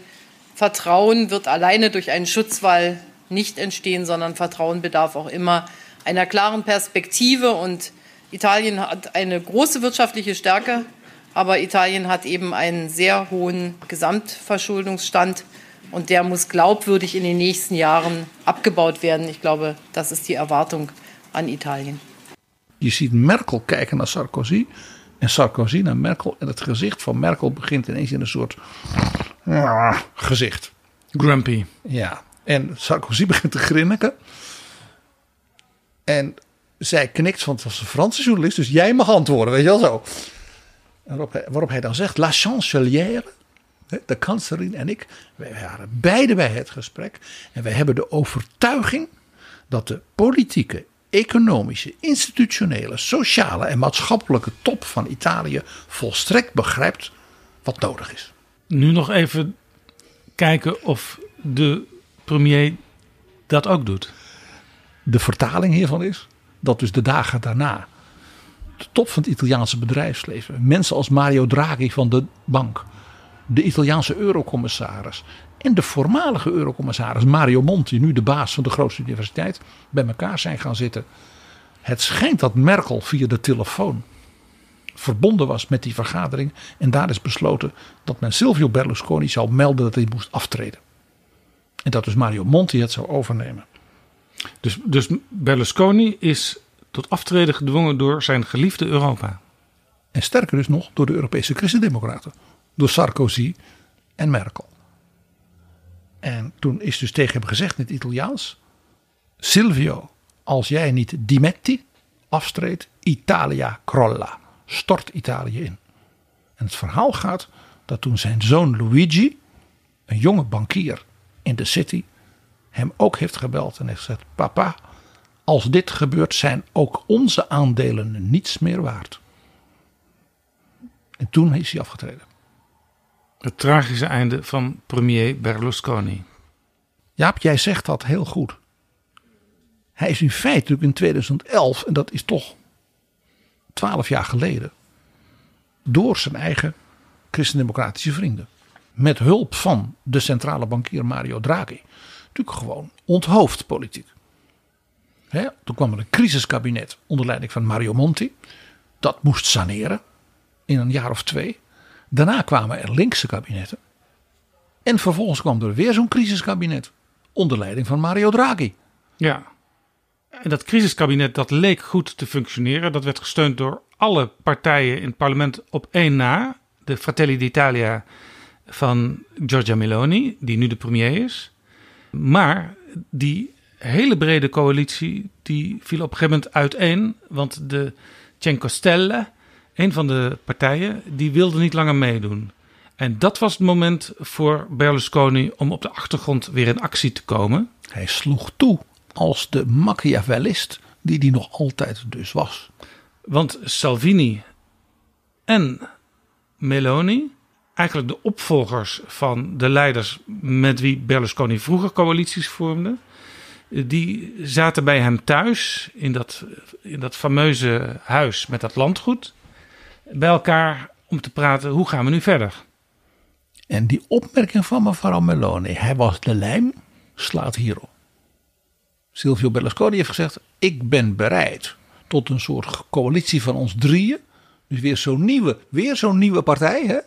Vertrauen wird alleine durch einen Schutzwall nicht entstehen, sondern Vertrauen bedarf auch immer einer klaren Perspektive. Und Italien hat eine große wirtschaftliche Stärke, aber Italien hat eben einen sehr hohen Gesamtverschuldungsstand. Und der muss glaubwürdig in den nächsten Jahren abgebaut werden. Ich glaube, das ist die Erwartung an Italien.
Je ziet Merkel kijken naar Sarkozy. En Sarkozy naar Merkel. En het gezicht van Merkel begint ineens in een soort gezicht.
Grumpy.
Ja. En Sarkozy begint te grinniken. En zij knikt, want het was een Franse journalist. Dus jij mag antwoorden, weet je wel zo. Waarop hij, waarop hij dan zegt, la chancelière de kanselier en ik, wij waren beide bij het gesprek. En wij hebben de overtuiging dat de politieke, economische, institutionele, sociale en maatschappelijke top van Italië volstrekt begrijpt wat nodig is.
Nu nog even kijken of de premier dat ook doet.
De vertaling hiervan is dat dus de dagen daarna de top van het Italiaanse bedrijfsleven, mensen als Mario Draghi van de bank, de Italiaanse eurocommissaris en de voormalige eurocommissaris Mario Monti, nu de baas van de grootste universiteit, bij elkaar zijn gaan zitten. Het schijnt dat Merkel via de telefoon verbonden was met die vergadering en daar is besloten dat men Silvio Berlusconi zou melden dat hij moest aftreden. En dat dus Mario Monti het zou overnemen.
Dus, dus Berlusconi is tot aftreden gedwongen door zijn geliefde Europa.
En sterker dus nog door de Europese Christendemocraten door Sarkozy en Merkel. En toen is dus tegen hem gezegd in het Italiaans: Silvio, als jij niet dimetti, afstreed, Italia crolla, stort Italië in. En het verhaal gaat dat toen zijn zoon Luigi, een jonge bankier in de city, hem ook heeft gebeld en heeft gezegd: Papa, als dit gebeurt, zijn ook onze aandelen niets meer waard. En toen is hij afgetreden.
Het tragische einde van premier Berlusconi.
Jaap, jij zegt dat heel goed. Hij is in feite natuurlijk in 2011, en dat is toch 12 jaar geleden, door zijn eigen christendemocratische vrienden, met hulp van de centrale bankier Mario Draghi, natuurlijk gewoon onthoofd politiek. Hè, toen kwam er een crisiskabinet onder leiding van Mario Monti. Dat moest saneren in een jaar of twee. Daarna kwamen er linkse kabinetten. En vervolgens kwam er weer zo'n crisiskabinet onder leiding van Mario Draghi.
Ja. En dat crisiskabinet dat leek goed te functioneren. Dat werd gesteund door alle partijen in het parlement op één na. De Fratelli d'Italia van Giorgia Meloni, die nu de premier is. Maar die hele brede coalitie die viel op een gegeven moment uiteen. Want de Cinque Stelle, een van de partijen, die wilde niet langer meedoen. En dat was het moment voor Berlusconi om op de achtergrond weer in actie te komen.
Hij sloeg toe als de Machiavellist die hij nog altijd dus was.
Want Salvini en Meloni, eigenlijk de opvolgers van de leiders met wie Berlusconi vroeger coalities vormde, die zaten bij hem thuis in dat, in dat fameuze huis met dat landgoed. Bij elkaar om te praten, hoe gaan we nu verder?
En die opmerking van mevrouw Meloni, hij was de lijm, slaat hierop. Silvio Berlusconi heeft gezegd, ik ben bereid tot een soort coalitie van ons drieën. Dus weer zo'n nieuwe, weer nieuwe partij. Hè?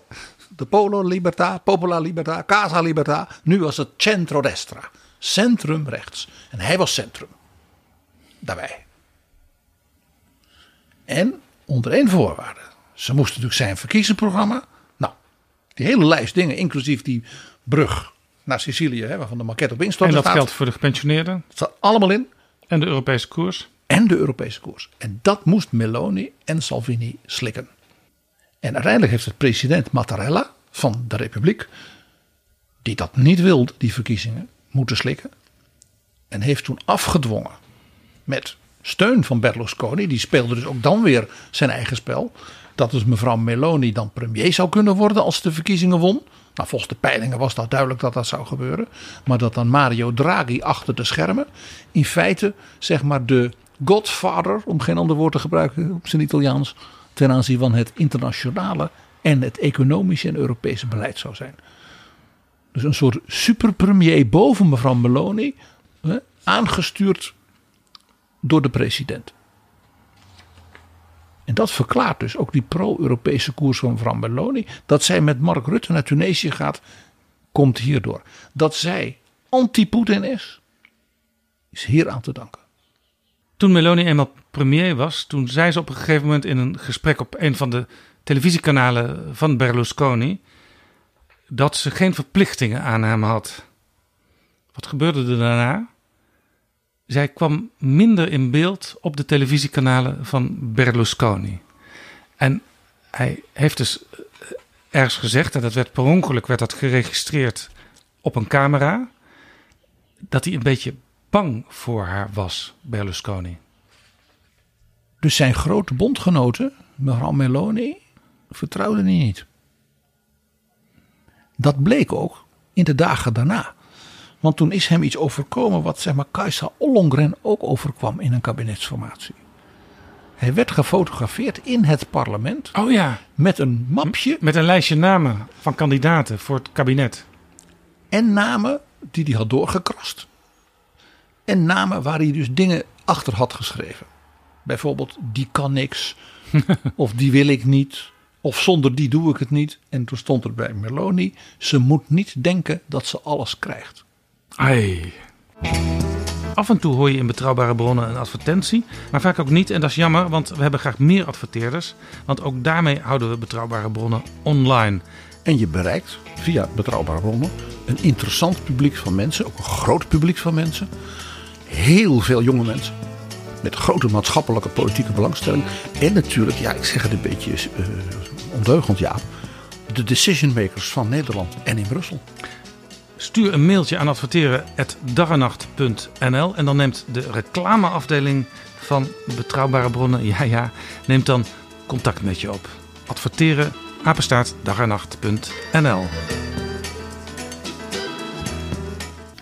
De Polo Libertà, Popola Libertà, Casa Libertà. Nu was het Centro Destra. Centrum rechts. En hij was centrum. Daarbij. En onder één voorwaarde. Ze moesten natuurlijk zijn verkiezingsprogramma. Nou, die hele lijst dingen, inclusief die brug naar Sicilië, hè, waarvan de maquette op instorten
En dat
staat.
geldt voor de gepensioneerden.
Dat staat allemaal in.
En de Europese koers.
En de Europese koers. En dat moest Meloni en Salvini slikken. En uiteindelijk heeft het president Mattarella van de Republiek, die dat niet wilde, die verkiezingen, moeten slikken. En heeft toen afgedwongen met steun van Berlusconi, die speelde dus ook dan weer zijn eigen spel. Dat dus mevrouw Meloni dan premier zou kunnen worden als ze de verkiezingen won. Nou, volgens de peilingen was dat duidelijk dat dat zou gebeuren. Maar dat dan Mario Draghi achter de schermen in feite zeg maar de godfather, om geen ander woord te gebruiken op zijn Italiaans, ten aanzien van het internationale en het economische en Europese beleid zou zijn. Dus een soort superpremier boven mevrouw Meloni, hè, aangestuurd door de president. En dat verklaart dus ook die pro-Europese koers van mevrouw Meloni. Dat zij met Mark Rutte naar Tunesië gaat, komt hierdoor. Dat zij anti-Poetin is, is hier aan te danken.
Toen Meloni eenmaal premier was, toen zei ze op een gegeven moment in een gesprek op een van de televisiekanalen van Berlusconi dat ze geen verplichtingen aan hem had. Wat gebeurde er daarna? Zij kwam minder in beeld op de televisiekanalen van Berlusconi. En hij heeft dus ergens gezegd, en dat werd per ongeluk werd dat geregistreerd op een camera, dat hij een beetje bang voor haar was, Berlusconi.
Dus zijn grote bondgenoten, mevrouw Meloni, vertrouwde hij niet. Dat bleek ook in de dagen daarna. Want toen is hem iets overkomen wat zeg maar Kajsa Ollongren ook overkwam in een kabinetsformatie. Hij werd gefotografeerd in het parlement.
Oh ja.
Met een mapje.
Met een lijstje namen van kandidaten voor het kabinet.
En namen die hij had doorgekrast. En namen waar hij dus dingen achter had geschreven. Bijvoorbeeld, die kan niks. of die wil ik niet. Of zonder die doe ik het niet. En toen stond er bij Meloni: ze moet niet denken dat ze alles krijgt.
Ai. Af en toe hoor je in betrouwbare bronnen een advertentie, maar vaak ook niet. En dat is jammer, want we hebben graag meer adverteerders. Want ook daarmee houden we betrouwbare bronnen online.
En je bereikt via betrouwbare bronnen een interessant publiek van mensen, ook een groot publiek van mensen. Heel veel jonge mensen. Met grote maatschappelijke politieke belangstelling. En natuurlijk, ja, ik zeg het een beetje uh, ondeugend, ja. De decision makers van Nederland en in Brussel.
Stuur een mailtje aan adverteren.darrenacht.nl en dan neemt de reclameafdeling van Betrouwbare Bronnen, ja ja, neemt dan contact met je op. Adverteren,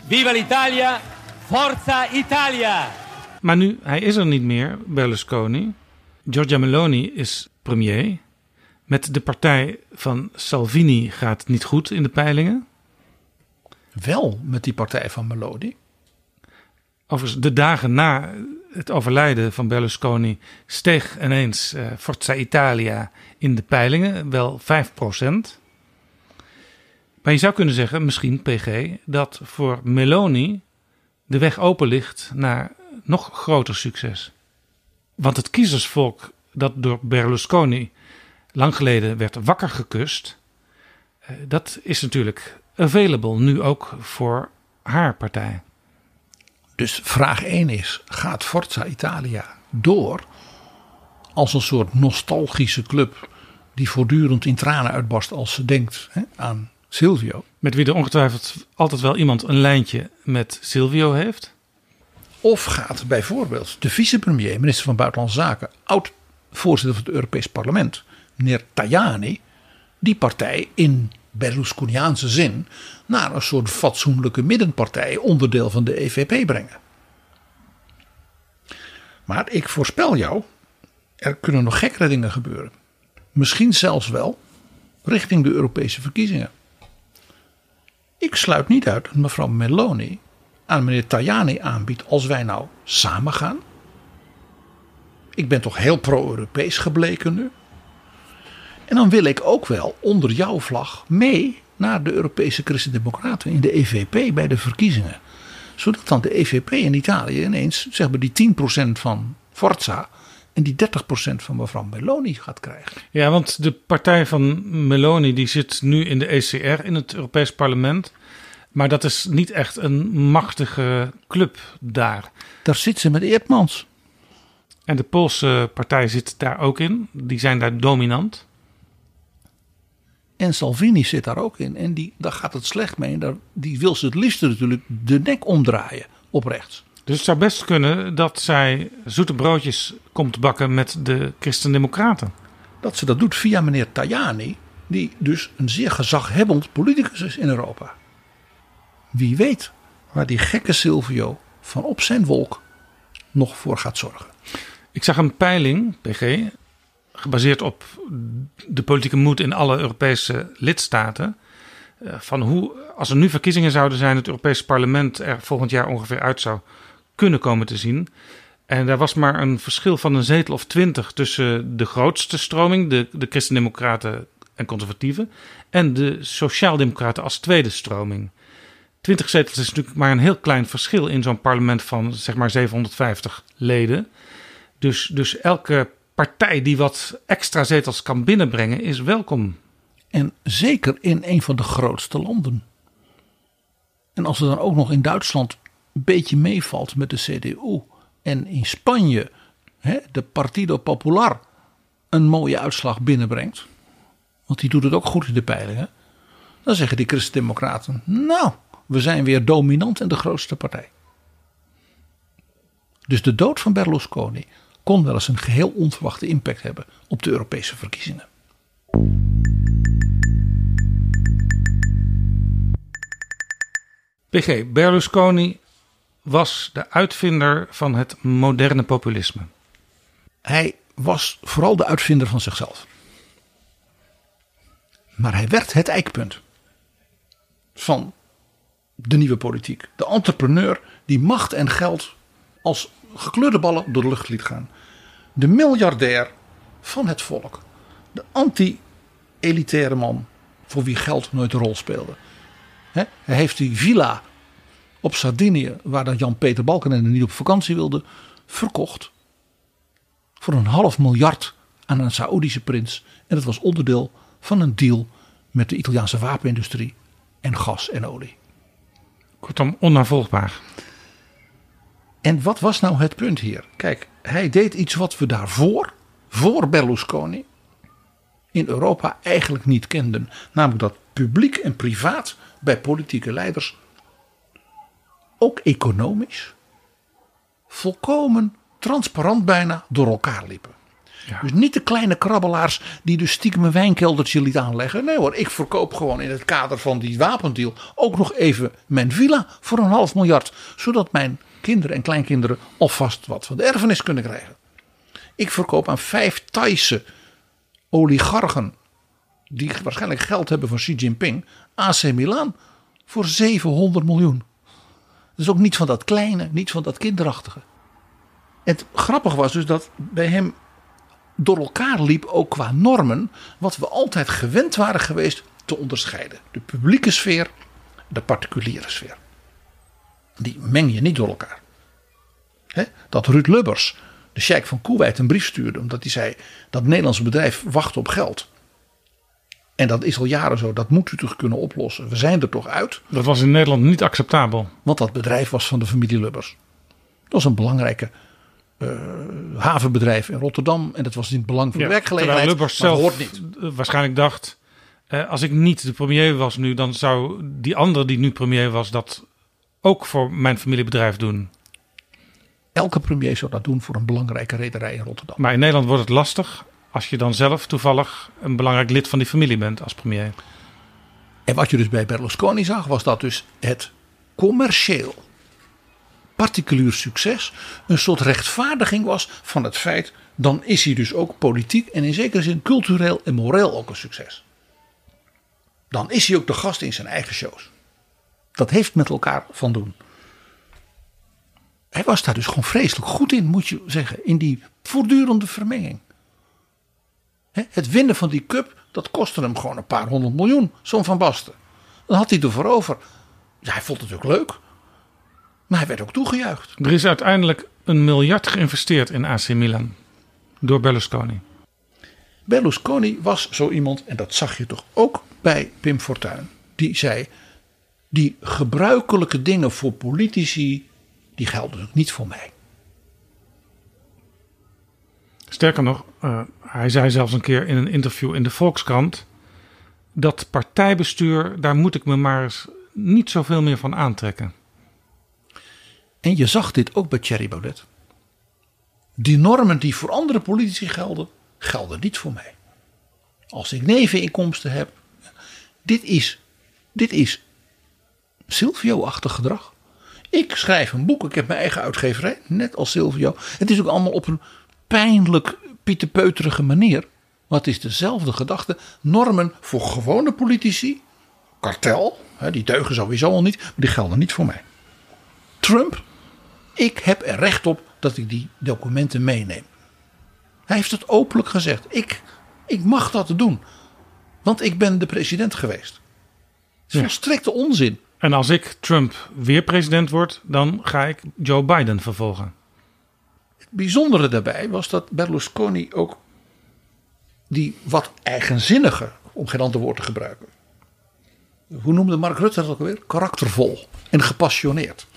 Viva l'Italia, forza Italia!
Maar nu, hij is er niet meer, Berlusconi. Giorgia Meloni is premier. Met de partij van Salvini gaat het niet goed in de peilingen.
Wel met die partij van Meloni.
Overigens, de dagen na het overlijden van Berlusconi steeg ineens uh, Forza Italia in de peilingen, wel 5%. Maar je zou kunnen zeggen, misschien PG, dat voor Meloni de weg open ligt naar nog groter succes. Want het kiezersvolk dat door Berlusconi lang geleden werd wakker gekust, eh, dat is natuurlijk available nu ook voor haar partij.
Dus vraag 1 is: gaat Forza Italia door als een soort nostalgische club die voortdurend in tranen uitbarst als ze denkt hè, aan Silvio?
Met wie er ongetwijfeld altijd wel iemand een lijntje met Silvio heeft?
Of gaat bijvoorbeeld de vicepremier, minister van Buitenlandse Zaken, oud voorzitter van het Europees Parlement, meneer Tajani, die partij in Berlusconiaanse zin naar een soort fatsoenlijke middenpartij, onderdeel van de EVP brengen. Maar ik voorspel jou, er kunnen nog gekkere dingen gebeuren. Misschien zelfs wel richting de Europese verkiezingen. Ik sluit niet uit dat mevrouw Meloni aan meneer Tajani aanbiedt als wij nou samen gaan. Ik ben toch heel pro-Europees gebleken nu. En dan wil ik ook wel onder jouw vlag mee naar de Europese Christen-Democraten in de EVP bij de verkiezingen. Zodat dan de EVP in Italië ineens zeg maar die 10% van Forza en die 30% van mevrouw Meloni gaat krijgen.
Ja, want de partij van Meloni die zit nu in de ECR in het Europees Parlement. Maar dat is niet echt een machtige club daar.
Daar zit ze met Eertmans.
En de Poolse partij zit daar ook in. Die zijn daar dominant.
En Salvini zit daar ook in. En die, daar gaat het slecht mee. En daar, die wil ze het liefst natuurlijk de nek omdraaien op rechts.
Dus het zou best kunnen dat zij zoete broodjes komt bakken met de Christen-Democraten.
Dat ze dat doet via meneer Tajani, die dus een zeer gezaghebbend politicus is in Europa. Wie weet waar die gekke Silvio van op zijn wolk nog voor gaat zorgen.
Ik zag een peiling, PG, gebaseerd op de politieke moed in alle Europese lidstaten. Eh, van hoe, als er nu verkiezingen zouden zijn, het Europese parlement er volgend jaar ongeveer uit zou kunnen komen te zien. En daar was maar een verschil van een zetel of twintig tussen de grootste stroming, de, de Christen-Democraten en Conservatieven, en de Sociaaldemocraten als tweede stroming. 20 zetels is natuurlijk maar een heel klein verschil in zo'n parlement van zeg maar 750 leden. Dus, dus elke partij die wat extra zetels kan binnenbrengen is welkom.
En zeker in een van de grootste landen. En als er dan ook nog in Duitsland een beetje meevalt met de CDU en in Spanje hè, de Partido Popular een mooie uitslag binnenbrengt, want die doet het ook goed in de peilingen, dan zeggen die Christen-Democraten: Nou, we zijn weer dominant en de grootste partij. Dus de dood van Berlusconi kon wel eens een geheel onverwachte impact hebben op de Europese verkiezingen.
PG, Berlusconi was de uitvinder van het moderne populisme.
Hij was vooral de uitvinder van zichzelf. Maar hij werd het eikpunt van de nieuwe politiek. De entrepreneur die macht en geld als gekleurde ballen door de lucht liet gaan. De miljardair van het volk. De anti-elitaire man voor wie geld nooit een rol speelde. hij heeft die villa op Sardinië, waar Jan-Peter Balkenende niet op vakantie wilde, verkocht. Voor een half miljard aan een Saoedische prins. En dat was onderdeel van een deal met de Italiaanse wapenindustrie en gas en olie.
Kortom, onnavolgbaar.
En wat was nou het punt hier? Kijk, hij deed iets wat we daarvoor, voor Berlusconi, in Europa eigenlijk niet kenden. Namelijk dat publiek en privaat bij politieke leiders, ook economisch, volkomen transparant bijna door elkaar liepen. Dus niet de kleine krabbelaars die dus stiekem een wijnkeldertje liet aanleggen. Nee hoor, ik verkoop gewoon in het kader van die wapendeal ook nog even mijn villa voor een half miljard. Zodat mijn kinderen en kleinkinderen alvast wat van de erfenis kunnen krijgen. Ik verkoop aan vijf Thaise oligarchen die waarschijnlijk geld hebben van Xi Jinping AC Milan voor 700 miljoen. Dus ook niet van dat kleine, niet van dat kinderachtige. Het grappige was dus dat bij hem door elkaar liep, ook qua normen, wat we altijd gewend waren geweest te onderscheiden. De publieke sfeer, de particuliere sfeer. Die meng je niet door elkaar. dat Ruud Lubbers, de sheik van Kuwait, een brief stuurde omdat hij zei dat het Nederlandse bedrijf wacht op geld. En dat is al jaren zo, dat moet u toch kunnen oplossen. We zijn er toch uit.
Dat was in Nederland niet acceptabel.
Want dat bedrijf was van de familie Lubbers. Dat was een belangrijke uh, havenbedrijf in Rotterdam. En dat was in het belang van de werkgelegenheid.
Lubbers zelf hoort niet. waarschijnlijk dacht, uh, als ik niet de premier was nu, dan zou die andere die nu premier was dat ook voor mijn familiebedrijf doen.
Elke premier zou dat doen voor een belangrijke rederij in Rotterdam.
Maar in Nederland wordt het lastig als je dan zelf toevallig een belangrijk lid van die familie bent als premier.
En wat je dus bij Berlusconi zag, was dat dus het commercieel particulier succes een soort rechtvaardiging was van het feit, dan is hij dus ook politiek en in zekere zin cultureel en moreel ook een succes. Dan is hij ook de gast in zijn eigen shows. Dat heeft met elkaar van doen. Hij was daar dus gewoon vreselijk goed in, moet je zeggen, in die voortdurende vermenging. Het winnen van die cup, dat kostte hem gewoon een paar honderd miljoen, zo'n Van Basten. Dan had hij ervoor over. Ja, hij vond het ook leuk. Maar hij werd ook toegejuicht.
Er is uiteindelijk een miljard geïnvesteerd in AC Milan. Door Berlusconi.
Berlusconi was zo iemand, en dat zag je toch ook bij Pim Fortuyn. Die zei, die gebruikelijke dingen voor politici, die gelden ook niet voor mij.
Sterker nog, uh, hij zei zelfs een keer in een interview in de Volkskrant. Dat partijbestuur, daar moet ik me maar eens niet zoveel meer van aantrekken.
En je zag dit ook bij Thierry Baudet. Die normen die voor andere politici gelden, gelden niet voor mij. Als ik neveninkomsten heb. Dit is, dit is Silvio-achtig gedrag. Ik schrijf een boek, ik heb mijn eigen uitgeverij, net als Silvio. Het is ook allemaal op een pijnlijk pieterpeuterige manier. Maar het is dezelfde gedachte. Normen voor gewone politici, kartel, die deugen sowieso al niet, maar die gelden niet voor mij. Trump ik heb er recht op dat ik die documenten meeneem. Hij heeft het openlijk gezegd. Ik, ik mag dat doen. Want ik ben de president geweest. Het is volstrekte onzin.
En als ik Trump weer president word, dan ga ik Joe Biden vervolgen.
Het bijzondere daarbij was dat Berlusconi ook die wat eigenzinnige, om geen ander woord te gebruiken. Hoe noemde Mark Rutte dat ook weer? Karaktervol en gepassioneerd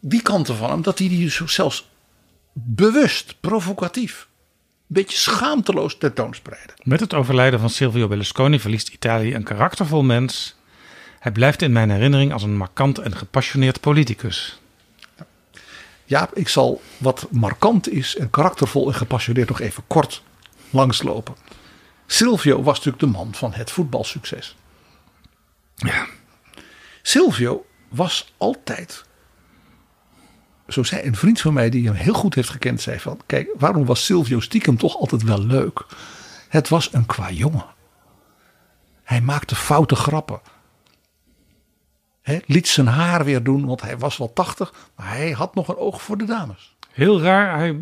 die kanten van hem, dat hij die zelfs bewust, provocatief, een beetje schaamteloos tentoonspreiden.
Met het overlijden van Silvio Berlusconi verliest Italië een karaktervol mens. Hij blijft in mijn herinnering als een markant en gepassioneerd politicus.
Ja, ik zal wat markant is en karaktervol en gepassioneerd nog even kort langslopen. Silvio was natuurlijk de man van het voetbalsucces. Ja. Silvio was altijd zo zei een vriend van mij die hem heel goed heeft gekend, zei van, kijk, waarom was Silvio stiekem toch altijd wel leuk? Het was een qua jongen. Hij maakte foute grappen. He, liet zijn haar weer doen, want hij was wel tachtig, maar hij had nog een oog voor de dames.
Heel raar, hij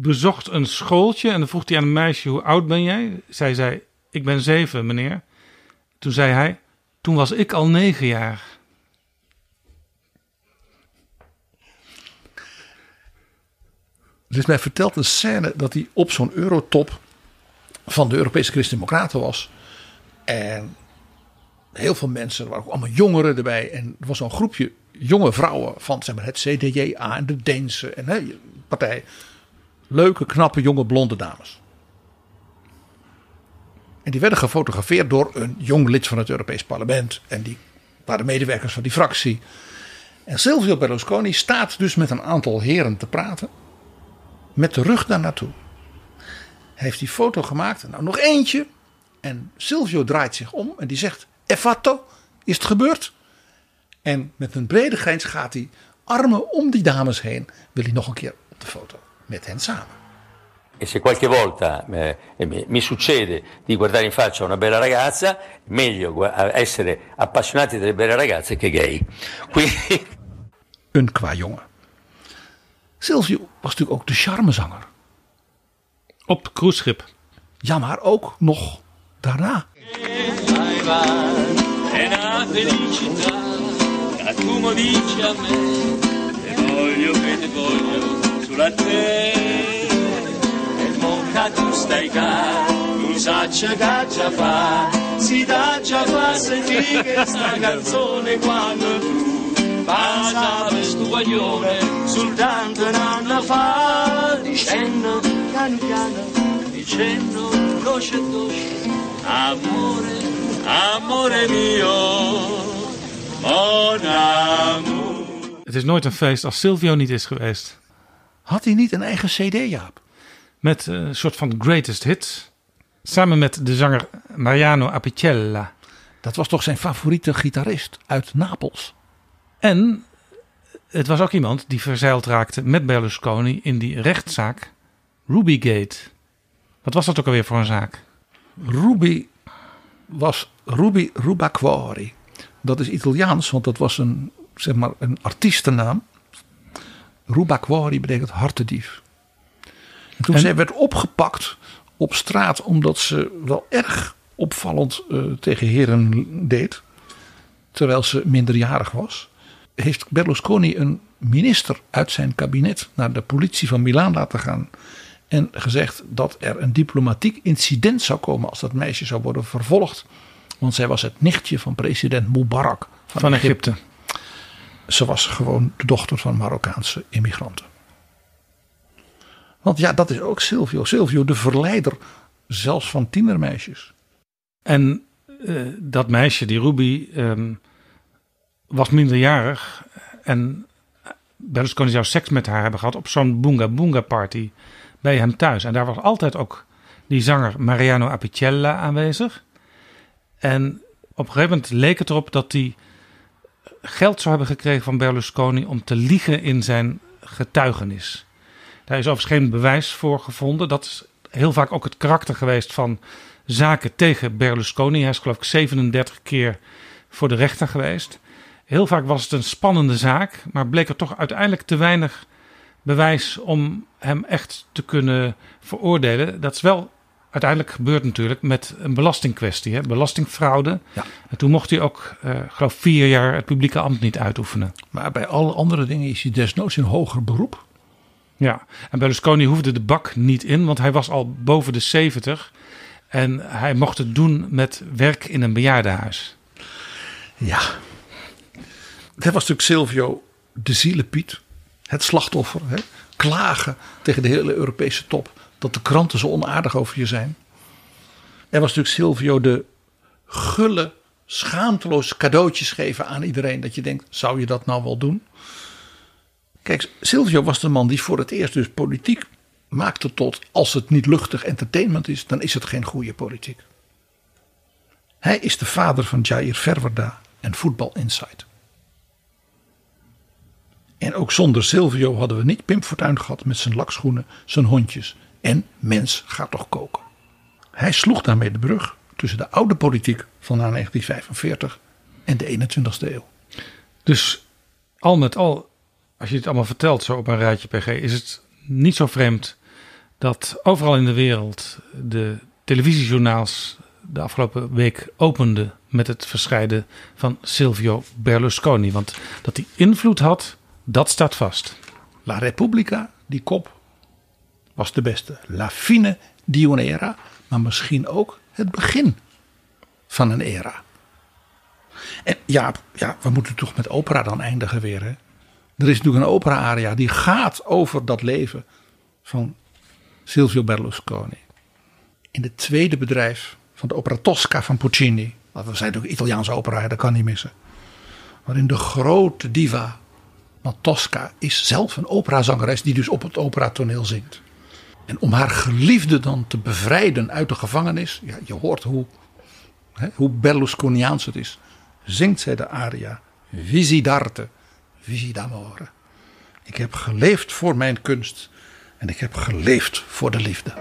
bezocht een schooltje en dan vroeg hij aan een meisje, hoe oud ben jij? Zij zei, ik ben zeven, meneer. Toen zei hij, toen was ik al negen jaar.
Er is mij verteld een scène dat hij op zo'n eurotop van de Europese Christen-Democraten was. En heel veel mensen, er waren ook allemaal jongeren erbij. En er was zo'n groepje jonge vrouwen van zeg maar, het CDJA en de Deense en, hè, partij. Leuke, knappe, jonge, blonde dames. En die werden gefotografeerd door een jong lid van het Europees Parlement. En die waren medewerkers van die fractie. En Silvio Berlusconi staat dus met een aantal heren te praten. Met de rug daar naartoe. Hij heeft die foto gemaakt. Nou, nog eentje. En Silvio draait zich om en die zegt: E fatto? Is het gebeurd? En met een brede grijns gaat hij armen om die dames heen. Wil hij nog een keer op de foto met hen samen.
E se qualche volta eh, mi, mi succede di guardare in faccia una bella ragazza, meglio essere appassionati delle belle ragazze che gay. Quindi
Een qua jongen. Silvio was natuurlijk ook de charmezanger.
Op cruiseschip.
Ja, maar ook nog daarna.
È una felicità che tu dici a me. Te voglio che te voglio sulla te E monca tu stai cá Tu saccia già fa. Si dà già fa sentire sta canzone quando tu Passavi sto guaglione soltanto un anno fa Dicendo piano piano Dicendo dolce dolce Amore, amore mio, mon amour.
Het is nooit een feest als Silvio niet is geweest.
Had hij niet een eigen CD, Jaap?
Met eh, een soort van greatest hits. Samen met de zanger Mariano Apicella.
Dat was toch zijn favoriete gitarist uit Napels.
En het was ook iemand die verzeild raakte met Berlusconi in die rechtszaak Rubygate. Wat was dat ook alweer voor een zaak?
Ruby was Ruby Rubacuori. Dat is Italiaans, want dat was een, zeg maar, een artiestennaam. Rubacuori betekent hartedief. En toen
En-
zij werd opgepakt op straat omdat ze wel erg opvallend eh, tegen heren deed, terwijl ze minderjarig was, heeft Berlusconi een minister uit zijn kabinet naar de politie van Milaan laten gaan en gezegd dat er een diplomatiek incident zou komen als dat meisje zou worden vervolgd. Want zij was het nichtje van president Mubarak van,
Van Egypte.
Ze was gewoon de dochter van Marokkaanse immigranten. Want ja, dat is ook Silvio. Silvio, de verleider zelfs van tienermeisjes.
En eh, dat meisje, die Ruby, ehm, was minderjarig. En Berlusconi zou seks met haar hebben gehad op zo'n Boonga Boonga party bij hem thuis. En daar was altijd ook die zanger Mariano Apicella aanwezig. En op een gegeven moment leek het erop dat hij geld zou hebben gekregen van Berlusconi om te liegen in zijn getuigenis. Daar is overigens geen bewijs voor gevonden. Dat is heel vaak ook het karakter geweest van zaken tegen Berlusconi. Hij is geloof ik 37 keer voor de rechter geweest. Heel vaak was het een spannende zaak, maar bleek er toch uiteindelijk te weinig bewijs om hem echt te kunnen veroordelen. Dat is wel uiteindelijk gebeurd natuurlijk met een belastingkwestie, hè? belastingfraude.
Ja.
En toen mocht hij ook, eh geloof vier jaar het publieke ambt niet uitoefenen.
Maar bij alle andere dingen is hij desnoods in hoger beroep.
Ja, en Berlusconi hoefde de bak niet in, want hij was al boven de 70 en hij mocht het doen met werk in een bejaardenhuis.
Ja. Dat was natuurlijk Silvio de zielepiet. Het slachtoffer. Hè? Klagen tegen de hele Europese top. Dat de kranten zo onaardig over je zijn. Er was natuurlijk Silvio de gulle, schaamteloos cadeautjes geven aan iedereen. Dat je denkt, zou je dat nou wel doen? Kijk, Silvio was de man die voor het eerst dus politiek maakte tot... als het niet luchtig entertainment is, dan is het geen goede politiek. Hij is de vader van Jair Verwerda en Voetbal Insight. En ook zonder Silvio hadden we niet Pim Fortuyn gehad met zijn lakschoenen, zijn hondjes en mens gaat toch koken. Hij sloeg daarmee de brug tussen de oude politiek van na 1945 en de 21ste eeuw.
Dus al met al, als je het allemaal vertelt zo op een rijtje PG, is het niet zo vreemd dat overal in de wereld de televisiejournaals de afgelopen week openden met het verschijnen van Silvio Berlusconi. Want dat hij invloed had, dat staat vast.
La Repubblica, die kop, was de beste. La fine di un'era, maar misschien ook het begin van een era. En ja, ja, we moeten toch met opera dan eindigen weer. Hè? Er is natuurlijk een opera-aria die gaat over dat leven van Silvio Berlusconi. In het tweede bedrijf van de opera Tosca van Puccini. We zijn natuurlijk Italiaanse opera, dat kan niet missen. Waarin de grote diva, want Tosca is zelf een operazangeres die dus op het operatoneel zingt. En om haar geliefde dan te bevrijden uit de gevangenis, ja, je hoort hoe, hè, hoe Berlusconiaans het is, zingt zij de aria Visi d'arte, visi d'amore. Ik heb geleefd voor mijn kunst en ik heb geleefd voor de liefde.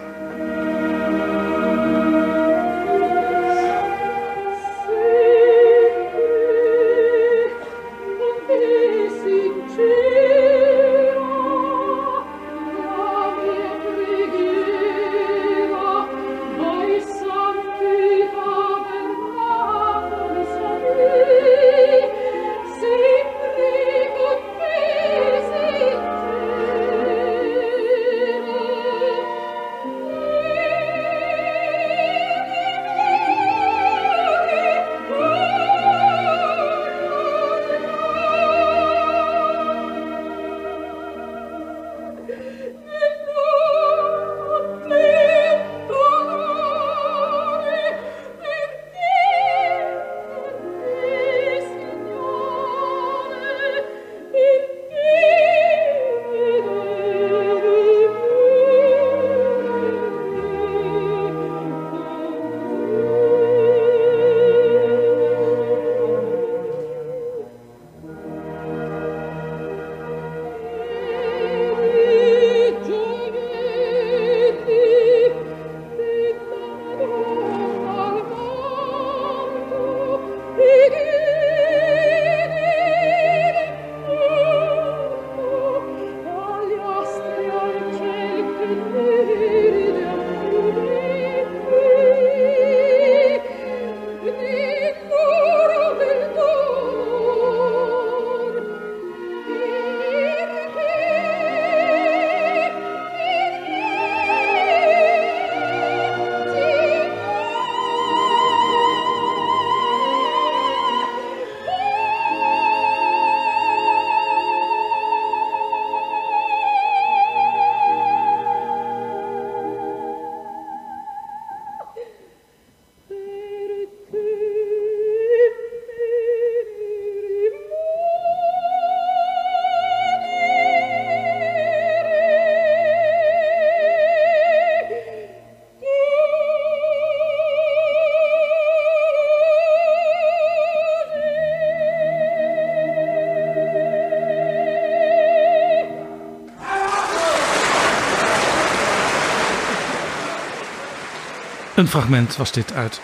Een fragment was dit uit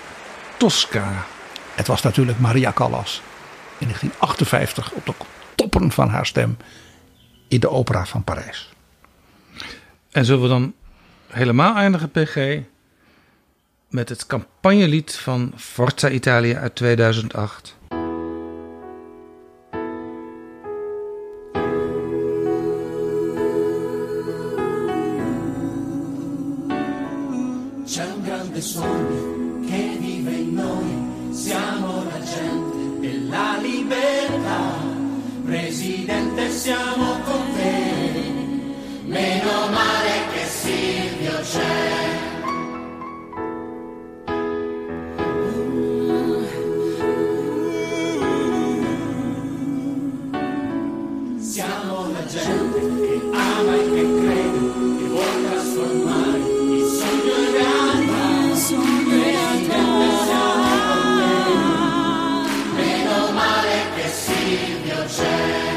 Tosca. Het was natuurlijk Maria Callas in 1958 op de toppen van haar stem in de opera van Parijs.
En zullen we dan helemaal eindigen, PG, met het campagnelied van Forza Italia uit 2008.
Silvio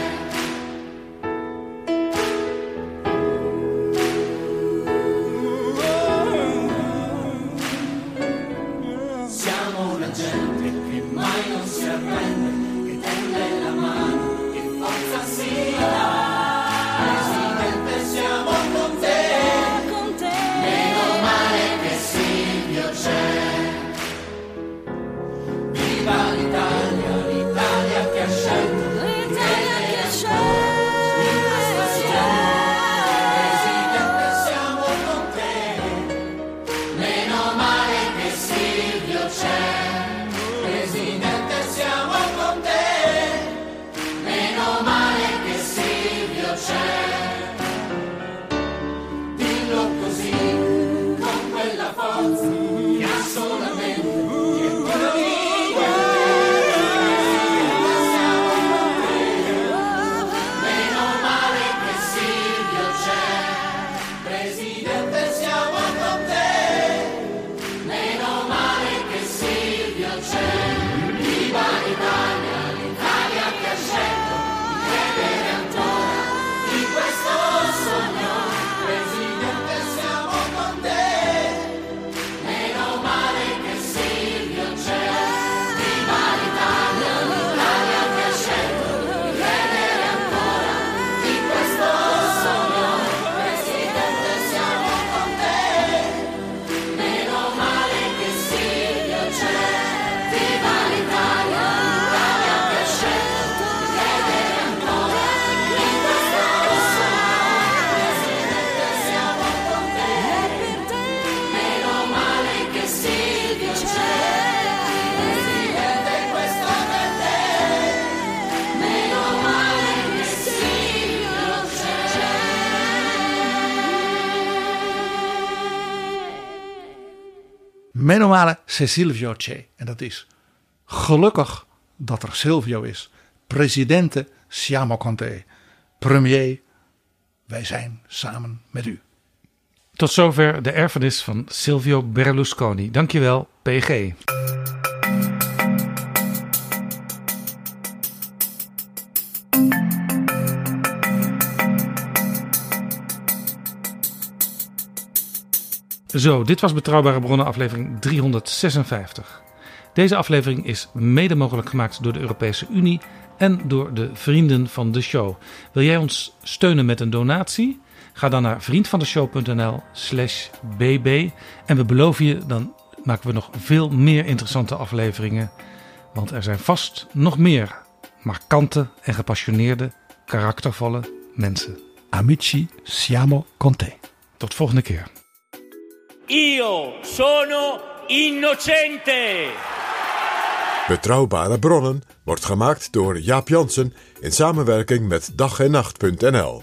c'è. En dat is gelukkig dat er Silvio is. Presidente siamo con te. Premier, wij zijn samen met u.
Tot zover de erfenis van Silvio Berlusconi. Dankjewel, PG. Zo, dit was Betrouwbare Bronnen aflevering 356. Deze aflevering is mede mogelijk gemaakt door de Europese Unie en door de vrienden van de show. Wil jij ons steunen met een donatie? Ga dan naar vriendvandeshow.nl slash bb en we beloven je, dan maken we nog veel meer interessante afleveringen. Want er zijn vast nog meer markante en gepassioneerde, karaktervolle mensen.
Amici siamo con te.
Tot volgende keer.
Io sono innocente!
Betrouwbare bronnen wordt gemaakt door Jaap Jansen in samenwerking met dag en nacht.nl.